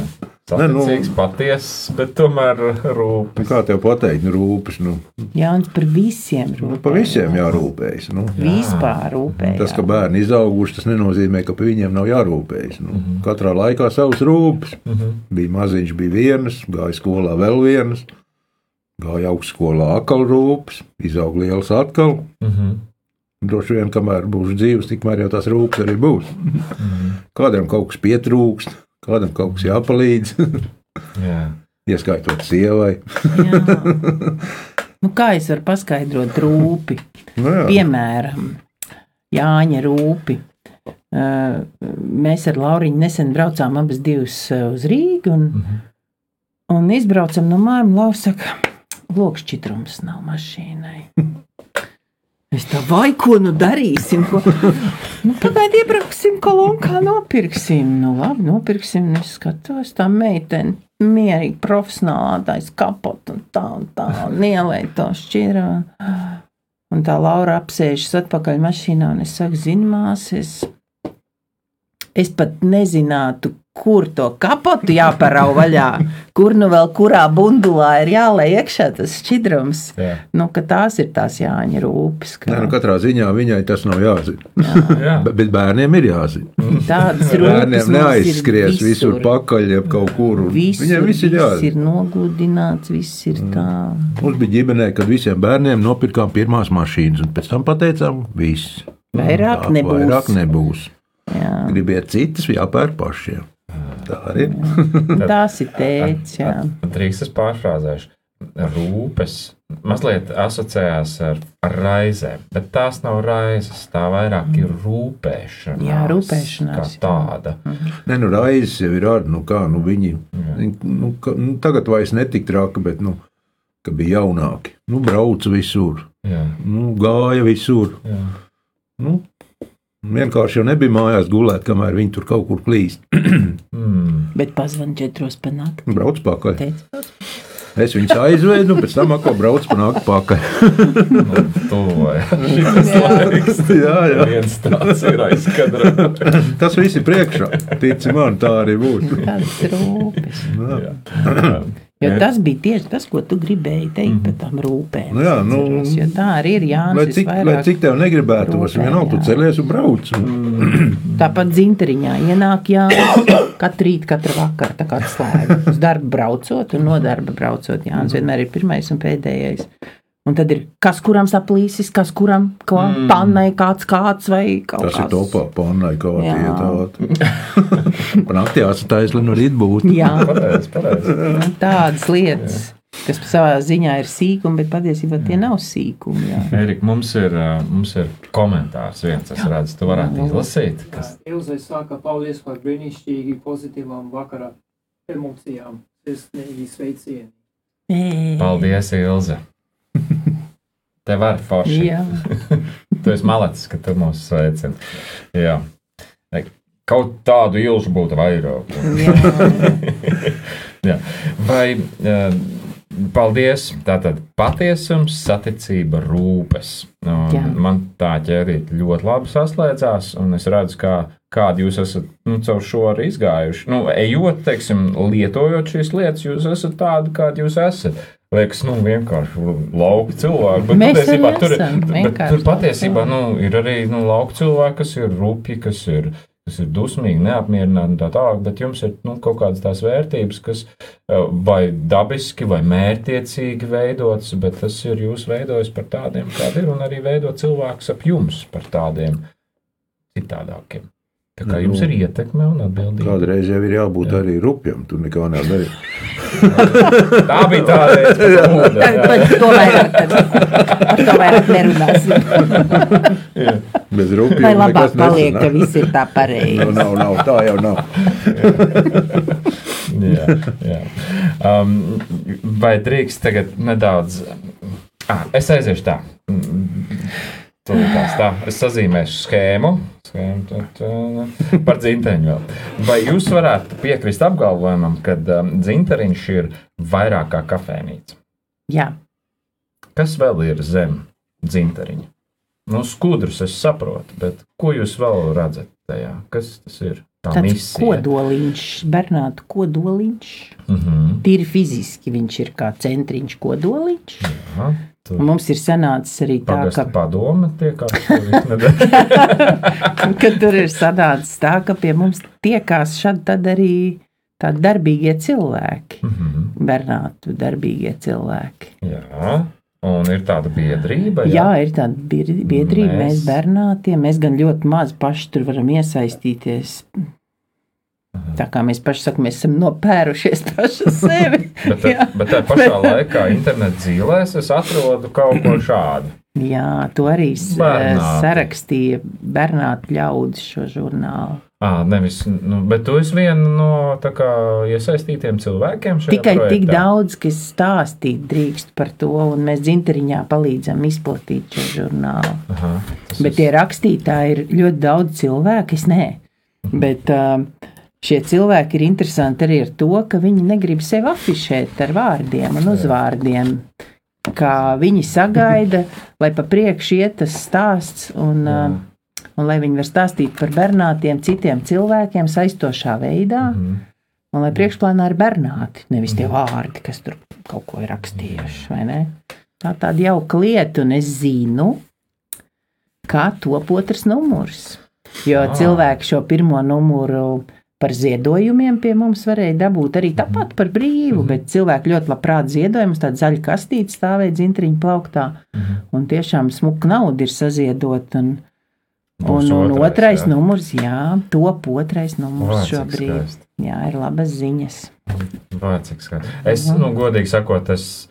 B: Nē, nu-
C: Saticīgs, patiess, bet tomēr
B: Nu,
C: rūpes.
B: Kā tev pateikt, nu, rūpes? Nu,
A: Jānis par visiem
B: nu,
A: rūpējas.
B: pa visiem jārūpējas. Nu.
A: Vispār rūpējas.
B: Tas, ka bērni izauguši, tas nenozīmē, ka par viņiem nav jārūpējas. Nu, katrā laikā savas rūpes. Bija maziņš, bija vienas, gāja skolā vēl vienas, gāja augstskolā atkal rūpes, izauga liels atkal.
C: Mhm.
B: Droši vien, kamēr būs dzīves, tikmēr jau tās rūpes arī būs. Kādam kaut kas pietrūkst, kādam kaut kas jāpalīdz,
C: Jā.
B: ieskaitot sievai.
A: Jā. Nu, kā es varu paskaidrot rūpi?
B: Nu, jā.
A: Piemēram, Jāņa rūpi. Mēs ar Lauriņu nesen braucām abas divas uz Rīgu un, un izbraucam no mājām. Laura saka, lokšķitrums nav mašīnai. (laughs) Es tā vai ko nu darīsim? Ko? (laughs) Nu, Pagaidiet, iebrauksim kolonkā, nopirksim. Nu, labi, nopirksim. Un Es skatos, tā meitene mierīgi profesionālā taisa kapotu un tā un tā un ielēja to šķiru. Un tā Laura apsēžas atpakaļ mašīnā un es saku, zini, māsas, es pat nezinātu, kur to kapotu jāparau vaļā, kur nu vēl kurā bundulā ir jālai iekšā tas šķidrums.
C: Jā.
A: Nu, tās ir tās Jāņa rūpes. ka
B: Nē, nu, katrā ziņā viņai tas nav jāzina.
C: Jā.
B: Bet, (laughs) bet bērniem ir jāzina.
A: Tādas
B: Bērniem neaizskries visur pakaļ, ja kaut kur.
A: Visur,
B: Viņiem viss ir
A: viss
B: jāzina.
A: ir nogludināts, viss ir tā.
B: Mums bija ģimenē, kad visiem bērniem nopirkām pirmās mašīnas, un pēc tam pateicām, viss.
A: Vairāk
B: Tā
A: nebūs.
B: Vairāk nebūs.
A: Jā.
B: Gribiet citas, jāpērk pašiem. Tā arī ir. (laughs)
A: Tās ir tēts, jā.
C: Drīz es pārfrāzēšu. Rūpes mazliet asociējās ar, ar raizēm, bet tās nav raizes. Tā vairāk ir rūpēšanās.
A: Jā, rūpēšanās,
C: Kā tāda.
B: Nē, nu, raizes jau ir ārā. Nu, kā, nu, viņi, nu, ka, nu, tagad vairs netik traki, bet, nu, ka bija jaunāki. Nu, brauca visur,
C: Jā,
B: nu, gāja visur.
C: jā.
B: Nu, vienkārši jau nebija mājās gulēt, kamēr viņi tur kaut kur klīst. (clears throat)
C: Mm.
A: Bet pazvan četros pa nakti.
B: Brauc pakaļ.
A: Teicu,
B: Es viņus aizvedu, un pēc tam atkal braucu pa nakti pakaļ.
C: Nu,
B: jā, jā.
C: Viens tāds ir aizkadrā. (clears throat)
B: Tas viss ir priekšā. Tici man, tā arī būs.
A: Tādas rūpes. (clears throat)
C: Jā.
A: Jo tas bija tieši tas, ko tu gribēji teikt par tām rūpēm.
B: Nu jā, nu,
A: Atceros, jo tā arī ir
B: Lai
A: Jānis.
B: cik, lai cik tev negribētos, vienalga tu
A: jā.
B: celies un brauc. (clears throat)
A: Tāpat dzinteriņā ienāk Jānis (clears throat) katru rītu, katru vakaru, tā kā atslēga. Uz darbu braucot un no darba braucot. Jānis vienmēr ir pirmais un pēdējais. Un tad ir kas kuram saplīsis, kas kuram ko mm. pannai kāds kāds vai kaut
B: Tas ir topā, pannai, kā
A: Jā.
B: ietāt. (laughs) Naktī jāsatais, lai no rīta būtu.
A: Jā,
C: pareizi.
A: nu, tādas lietas, kas savā ziņā ir sīkumi, bet patiesībā tie nav sīkumi. Jā.
C: Erika, mums ir, mums ir komentārs viens, es redzu, tu varētu izlasīt. Kas...
D: Ilzai saka, paldies par brīnišķīgi pozitīvām vakara emocijām. Sirsnīgi sveicieni.
C: Paldies, Ilze! (laughs) Tev var forši.
A: Jā. (laughs)
C: Tu esi malacis, ka tu mūs sveicini. Jā. Kaut tādu ilgu būtu vairāk.
A: Jā. (laughs)
C: Jā. Vai paldies? Tātad patiesums, saticība, rūpes. Man tā ķērīt ļoti labi saslēdzās, un es redzu, kā, kādi jūs esat nu, caur šo arī izgājuši. Nu, ejot, teiksim, lietojot šīs lietas, jūs esat tādi, kādi jūs esat. Liekas, nu, vienkārši lauka cilvēki. Bet
A: Mēs
C: patiesībā tur, bet tur patiesībā nu, ir arī nu, lauka cilvēki, kas ir rupji, kas ir, kas ir dusmīgi, neapmierināti un tā tālāk. Bet jums ir nu, kaut kādas tās vērtības, kas eh, vai dabiski, vai mērķiecīgi veidotas, bet tas ir jūs veidojis par tādiem, kādi ir, un arī veido cilvēkus ap jums par tādiem citādākiem. Tā kā jums ir ietekme un atbildība.
B: Kādreiz jau ir jābūt Jā. arī rupjam, tu nekā nedari. (laughs)
C: Tā bija tā līnija, (laughs)
A: to vairāk, nerunāsim. (laughs)
B: Bez rupjiem
A: Vai labāk paliek, ka viss ir tā
B: Nu,
A: pareizi.
B: nav, nav, tā jau nav.
C: jā, jā. Um, vai drīkst tagad nedaudz. Ah, es aiziešu tā. Tā. Es sazīmēšu schēmu. schēmu tā, tā, par dzinteņu vēl. Vai jūs varētu piekrist apgalvojumam, ka um, dzinteriņš ir vairāk kā kafejnīca?
A: Jā,
C: Kas vēl ir zem dzinteriņa? Nu, skudrus es saprotu, bet ko jūs vēl redzat tajā? Kas tas ir? Tā
A: tāds
C: misija.
A: kodoliņš, Bernāta kodoliņš.
C: Mhm.
A: Tīri fiziski viņš ir kā centriņš kodoliņš.
C: Aha, tu-
A: Un mums ir sanācis arī tā, ka,
C: padome tiek apspriesta. (laughs)
A: ka tur ir sanācis tā, ka pie mums tiekās šad tad arī tādi darbīgie cilvēki.
C: Mhm.
A: Bernātu darbīgie cilvēki.
C: Jā, un ir tāda biedrība.
A: Jā, ir tāda biedrība, mēs,
C: Mēs-
A: mēs bernātiem, mēs gan ļoti maz paši tur varam iesaistīties. Tā kā mēs paši sakām, mēs esam nopērušies paši (laughs) sevi.
C: Bet,
A: Jā.
C: bet tā pašā laikā internetā dzīvēs es atrodu kaut ko šādu.
A: Jā, to arī s-
C: Bernāti.
A: sarakstīja Bernāta ļaudis šo žurnālu.
C: À, nevis, nu, bet tu esi viena no tā kā, iesaistītiem cilvēkiem. šajā
A: Tikai
C: projektā.
A: tik daudz, kas stāstīt drīkst par to, un mēs dzinteriņā palīdzam izplatīt šo žurnālu.
C: Aha,
A: Bet tie rakstītāji ir ļoti daudz cilvēku, es nē. Bet uh, šie cilvēki ir interesanti arī ar to, ka viņi negrib sevi afišēt ar vārdiem un uzvārdiem. Kā viņi sagaida, lai pa priekšu iet tas stāsts, un, uh, un lai viņi var stāstīt par bērnātiem, citiem cilvēkiem saistošā veidā,
C: Mhm.
A: un lai priekšplānā ir bērnāti, nevis tie vārdi, kas tur kaut ko ir rakstījuši. Tā tāda jauka lieta, un es zinu, kā top otrs numurs. Jo
C: Ah.
A: cilvēki šo pirmo numuru par ziedojumiem pie mums varēja dabūt arī tāpat par brīvu, bet cilvēki ļoti labprāt ziedojumus, tāda zaļa kastīte stāvēja dzintriņu plauktā, un tiešām smuka nauda ir saziedot. Un,
C: Būs
A: un, un
C: otrais,
A: otrais
C: jā.
A: numurs, jā, top otrais numurs
C: cik
A: šobrīd.
C: skaisti.
A: Jā, ir labas ziņas.
C: Skaisti. Es, nu, godīgi sakot, es,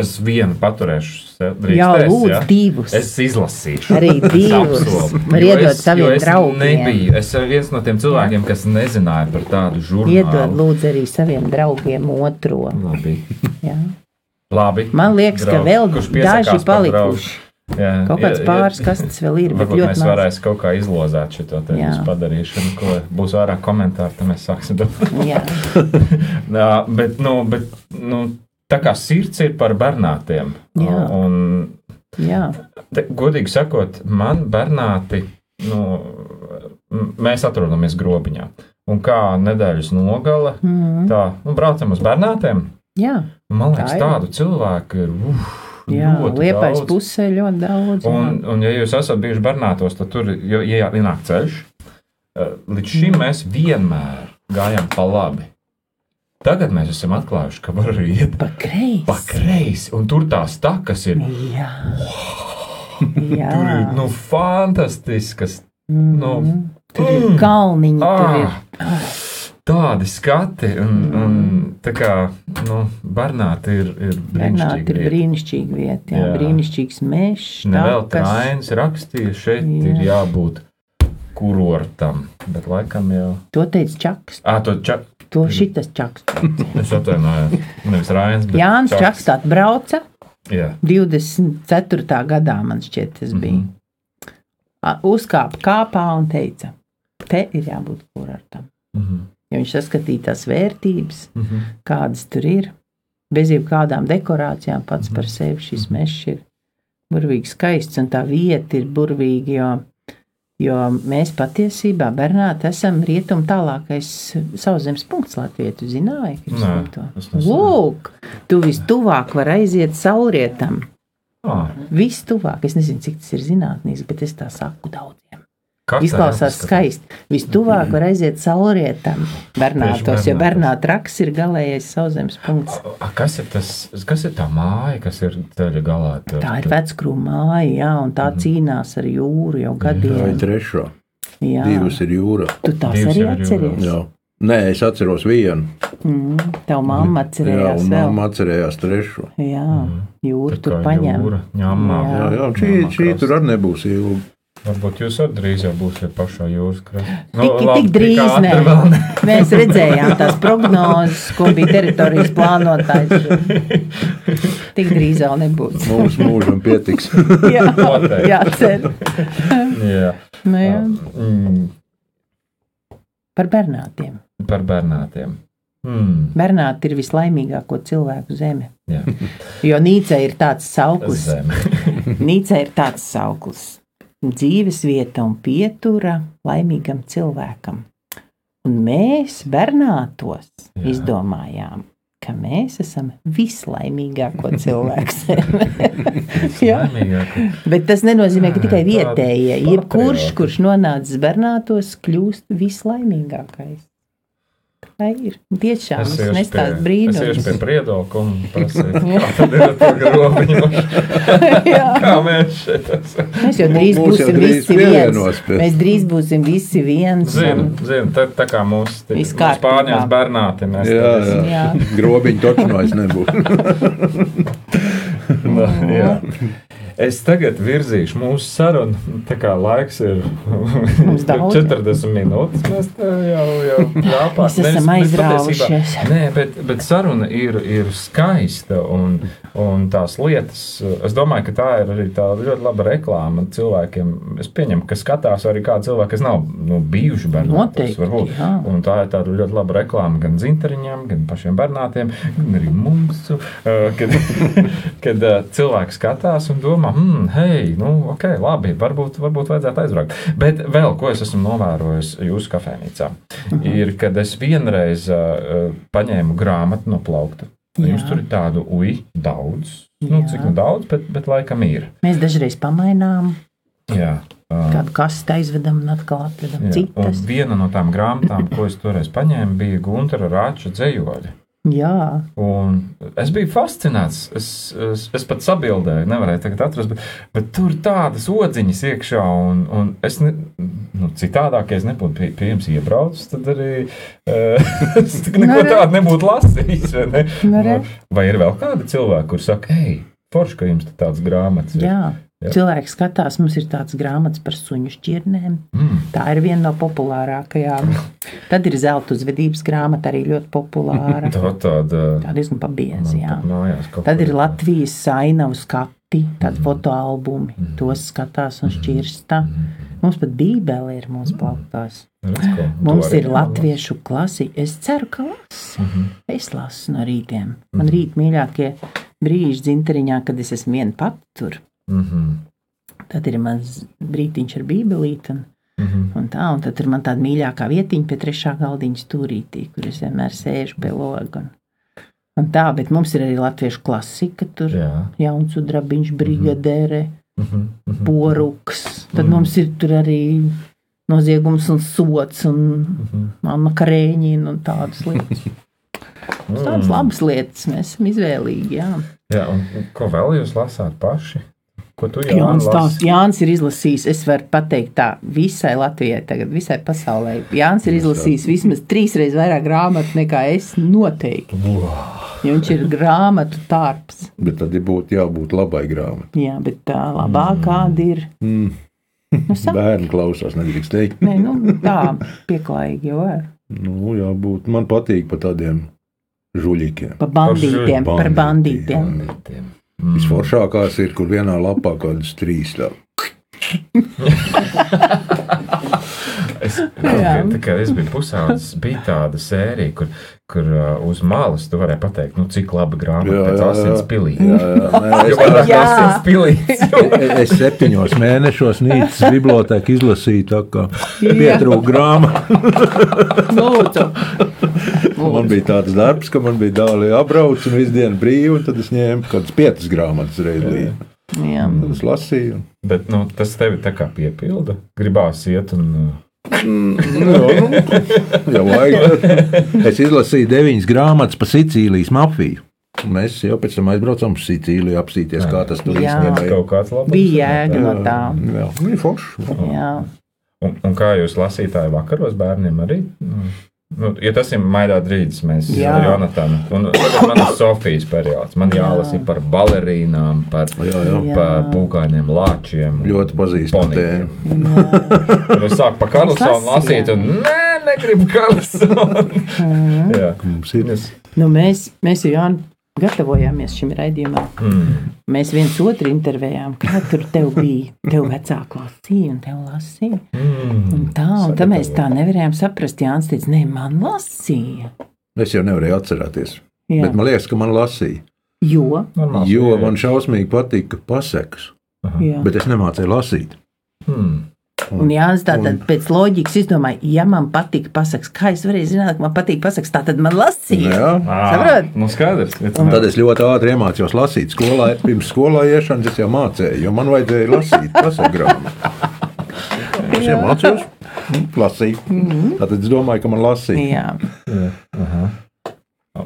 C: es vienu paturēšu. sev.
A: Jā, lūdzu,
C: ja?
A: divus.
C: Es izlasīšu.
A: Arī divus.
C: es-
A: saviem draugiem.
C: Nebiju. Es esmu viens no tiem cilvēkiem, kas nezināja par tādu žurnālu.
A: Iedod lūdzu arī saviem draugiem otro.
C: Labi.
A: Jā.
C: Labi.
A: Man liekas, ka
C: Draugi,
A: vēl daži palikuši.
C: Jā,
A: Kaut kāds pāris kastes vēl ir,
C: Varbūt mēs
A: maz.
C: varēsim kaut kā izlozēt šo
A: Jā.
C: padarīšanu, ko būs vairāk komentāru, tad mēs sāksim.
A: Jā,
C: Jā, (laughs) bet, nu, bet nu, tā kā sirds ir par bernātiem.
A: Jā.
C: Un,
A: jā.
C: te, godīgi sakot, man bernāti, nu, mēs atrodamies grobiņā. Un kā nedēļas nogale,
A: Mm,
C: tā, nu, braucam uz bernātiem.
A: jā,
C: Man
A: Tā
C: liekas,
A: ir.
C: tādu cilvēku ir uf,
A: jā. liepais
C: daudz.
A: pusē ļoti daudz.
C: Un, un, ja jūs esat bijuši Bernātos, tad tur jau ja ienāk ceļš. Eh, Līdz šim
A: Mm.
C: mēs vienmēr gājām pa labi. Tagad mēs esam atklājuši, ka var arī iet
A: Pa kreisi.
C: pa kreisi, un tur tās takas ir,
A: Jā. Jā. (laughs)
C: tur ir nu, fantastiskas.
A: Mm,
C: nu,
A: tur ir
C: mm,
A: kalniņi, tur ir.
C: Ah, tādi skati, un, un tā kā nu, Bernāti ir, ir
A: Bernāti ir
C: brīnišķīgi.
A: brīnišķīga vieta, jā,
C: Jā.
A: brīnišķīgs mežs.
C: Nevēl
A: takas.
C: Trainis rakstīja, šeit
A: Jā.
C: ir jābūt kurortam, bet laikam jau.
A: To teica Čaks.
C: Ā, to ča...
A: To šitas Čaks. (laughs)
C: Es atvainojos. Nevis bet
A: Jānis Čaks atbrauca.
C: Jā.
A: 24. gadā man šķiet, tas bija.
C: Mhm.
A: A, Uzkāpa kāpā un teica, te ir jābūt kurortam.
C: Mhm.
A: Ja viņš saskatīja tās vērtības,
C: Mhm.
A: kādas tur ir, bez jebkādām dekorācijām, pats par sevi šis mežs ir burvīgi skaists un tā vieta ir burvīga. Jo, jo mēs patiesībā Bernāti esam rietumu tālākais sauszemes punkts Latvijā. Tu zināji, ka
C: Nē,
A: to? Lūk, tu vistuvāk vari aiziet saulrietam.
C: Ah,
A: Vistuvāk, es nezinu, cik tas ir zinātnīs, bet es tā saku daudziem.
C: Kartē
A: Izklausās skaisti. Vistuvāk var aiziet saulrietam, Bernātos, jo. Bernāta raks ir galējais sauszemes punkts.
C: A, Kas ir tas, kas ir tā māja, kas ir ceļa galā? Tur,
A: Tā ir veckrūma māja, jā, un tā cīnās ar jūru jau
B: Tā ir
A: gadiem.
B: trešā.
A: Jā.
B: divas ir jūra.
A: Tu tās
C: Divas
A: arī atceries.
B: Jā. Nē, es atceros vienu.
A: Mm, tev mamma
B: Jā,
A: atcerējās vēl.
B: mamma atcerējās trešo.
A: Jā, jūra
C: Tā
A: tur paņem.
C: jūra, ņemā.
A: Jā.
B: Jā, jā, un šī, šī tur arī nebūs ilga.
C: Varbūt jūs arī drīz jau būsiet pašā jūras krastā.
A: Tik, tik drīz nē. Mēs redzējām tās prognozes, ko bija teritorijas plānotājs. Tik drīz vēl nebūs.
B: Mums mūžam pietiks.
A: Jā, jā cer.
C: Jā.
A: Nu, jā.
C: Mm,
A: Par bernātiem.
C: par bērnātiem. Mm,
A: Bernāti ir vislaimīgāko cilvēku zeme.
C: jā,
A: Jo Nīcē ir tāds sauklis.
C: zeme.
A: Nīcē ir tāds sauklis. Dzīves vieta un pietura laimīgam cilvēkam. Un mēs bernātos
C: Jā.
A: izdomājām, ka mēs esam vislaimīgāko (laughs) cilvēku.
C: Laimīgāko.
A: Bet tas nenozīmē, ka tikai vietējie. Jebkurš, kurš nonācis bernātos, kļūst vislaimīgākais. Tā ir. Tiešām nestāst
C: es iešu
A: brīnums.
C: pie priedoka un (laughs) prasīju, kā tad ir ar to grobiņu. (laughs)
A: Jā.
C: Kā mēs šeit esam?
A: Mēs jau drīz
B: Mūs jau
A: būsim
B: drīz
A: visi viens.
B: pie-
A: Mēs drīz būsim visi viens.
C: Zinu,
A: un-
C: zinu, tā, tā kā mūsu
A: Viss kārtībā.
C: pārņēmis bērnāti. Mēs
B: Jā, jā.
A: Jā.
B: Grobiņu taču no es nebūtu. (laughs)
C: Nu, jā. Es tagad virzīšu mūsu sarunu. Tā kā laiks ir
A: Mums daudz. (laughs)
C: 40 minūtes, mēs jau.
A: Mēs esam aizrāvušies.
C: Nē, bet, bet saruna ir, ir skaista un, un tās lietas. Es domāju, ka tā ir arī tāda ļoti laba reklāma cilvēkiem. Es pieņemu, ka skatās arī kādi cilvēki, kas nav nu, bijuši bērni.
A: Noteikti,
C: tā ir tāda ļoti laba reklāma gan zinteriņiem, gan pašiem bērniem, gan arī mums. uh, Kad, (laughs) kad uh, cilvēks skatās un domā, hmm, hei, nu, ok, labi, varbūt, varbūt vajadzētu aizbraukt. Bet vēl ko es esmu novērojis jūsu kafejnīcā, ir, kad es vienreiz uh, paņēmu grāmatu no plaukta. Jums
A: Jā.
C: tur ir tādu ui, daudz. Nu,
A: Jā.
C: cik nu daudz, bet, bet laikam ir.
A: Mēs dažreiz pamainām,
C: Jā. Uh,
A: kādu kastu aizvedam un atkal atvedam
C: jā. Un
A: citas.
C: viena no tām grāmatām, ko es toreiz paņēmu, bija Gunteru Rāča dzējoļi.
A: Jā,
C: Un es biju fascinēts. Es, es, es pat sabildēju, nevarēju tagad atrast, bet, bet tur tādas odziņas iekšā. Un, un es ne, nu, citādāk, ja es nebūtu pie, pie jums iebraucis, tad arī uh, (laughs) es neko tādu nebūtu lasījis. Vai, ne?
A: Nu,
C: vai ir vēl kādi cilvēki, kuriem saka, hei, forši, ka jums tāds grāmatas? ir?"
A: jā.
C: Jā.
A: Cilvēks skatās, mums ir tāds grāmatas par suņu šķirnēm.
C: Mm.
A: Tā ir viena no populārākajām. (laughs) Tad ir zelta uzvedības grāmata, arī ļoti populāra. (laughs)
C: Tā tāda
A: Tā diezgan
C: kaut
A: Tad ir Latvijas ainavu skati, tādi
C: Mhm.
A: fotoalbumi. Tos skatās un šķirsta. Mums pat bībele ir mūsu plauktās.
C: Redz?
A: Mums ir latviešu klasika. Es ceru, ka lasu.
C: Mhm.
A: Es lasu no rītiem. Man rīt mīļākie brīži dzinteriņā, kad es esmu viena pati tur.
C: Mhm.
A: Tad ir mans brītiņš ar bībelīti. Un,
C: Mhm.
A: un tā, un tad ir man tāda mīļākā vietiņa pie trešā galdiņa stūrītī, kur es vienmēr sēžu pie loga. Un, un tā, bet mums ir arī latviešu klasika, tur jauns udrabiņš, brigadere,
C: Mhm. Mhm.
A: poruks. Tad
C: Mhm.
A: mums ir tur arī noziegums un sots un
C: Mhm.
A: mamma karēņina un tādas (laughs) lietas. Tādas
C: Mm.
A: labas lietas mēs esam izvēlīgi. Jā.
C: Jā, un ko vēl jūs lasāt paši? Ko tu jau
A: Jānis, tās, Jānis ir izlasījis, es varu pateikt tā visai Latvijai, tagad visai pasaulē. Jānis ir izlasījis vismaz trīs reizes vairāk grāmatu nekā es noteikti. Jo viņš ir grāmatu tārps.
B: Bet tad ir būtu jābūt labai grāmatai.
A: Jā, bet tā labākā ir.
B: Mm.
A: Nu, sa-
B: Bērni klausās, nedrīkst teikt.
A: Nē, nu, tā pieklājīgi jau ir.
B: Nu, jābūt. Man patīk par tādiem žuļikiem.
A: Par bandītiem, par
B: Bandītiem.
A: bandītiem.
C: Mm.
B: Visforšākās ir, kur vienā lapā kaut kādas trīs. (laughs) Tā.
C: Es,
A: Jā.
C: tā kā es biju pusaudzis, bija tāda sērija, kur, kur uh, uz malas tu varēji pateikt, nu, cik laba grāmata
B: Jā,
C: pēc asins pilī.
B: Jā, jā, nē,
C: Jo
B: es,
C: vairāk
A: Jā.
C: asins pilīts. (laughs)
B: es septiņos mēnešos Nīcas bibliotēku izlasīju, tā kā pietrūka grāmata. (laughs)
A: Lūdzu.
B: Man bija tāds darbs, ka man bija dāli jābrauc un visu dienu brīvi, un tad es ņēmu kaut kādas piecas grāmatas reizē.
A: Jā.
B: Tad es lasīju.
C: Bet nu, tas tevi tā kā piepilda. Gribās iet un. uh, (laughs)
B: Jā, nu, jau (laughs) vajag. Es izlasīju deviņas grāmatas par Sicīlijas mafiju. Mēs jau pēc tam aizbraucām uz Sicīliju, apsīties, kā tas tur
A: Jā.
B: īstenībā.
C: Kaut kāds labs.
A: Bija jēga no tā.
B: Jā, bija forši.
A: Jā.
C: Un, un kā jūs lasītāji vakaros bērniem arī? Nu, Nu, ja tas ir Maijā Drīdis, mēs
A: Jā.
C: ar Jonatanu. Un man ir (coughs) Sofijas periods. Man jālasīja par balerīnām, par,
B: Jā, jā.
C: par pūkainiem lāčiem.
B: Ļoti.
C: Un es sāku par Karlsonu lasīt, un nē, negribu Karlsonu. (laughs) Jā.
B: Mums ir
A: Nu, mēs, mēs jau Jāni, gatavojāmies šim raidījumam.
C: Mm.
A: Mēs viens otru intervējām. Kā tur tev bija? Tev vecāki lasīja, un tev lasīja.
C: Mm.
A: Un tā, un tā mēs tā nevarējām saprast. Jānis teica, nē, man lasīja.
B: Es jau nevarēju atcerēties.
A: Jā.
B: Bet man liekas, ka man lasīja.
A: Jo,
C: Normāls
B: Jo man šausmīgi patika pasekas,
A: jā.
B: bet es nemācīju lasīt.
C: Mm.
A: Un Jānis tātad
B: Un-
A: pēc loģikas izdomāja, ja man patīk pasaks, kā es varēju zināt, ka man patīk pasaks, tā tad man lasīja.
B: Jā.
A: Saprot?
C: Nu, skaidrs.
B: Un tad es ļoti ātri iemācījos lasīt. Skolā, pirms skolā iešanas es jau mācīju, jo man vajadzēja lasīt pasakrāmu. Es jau mācījos, lasīju. Tad es domāju, ka man lasīja.
A: Jā.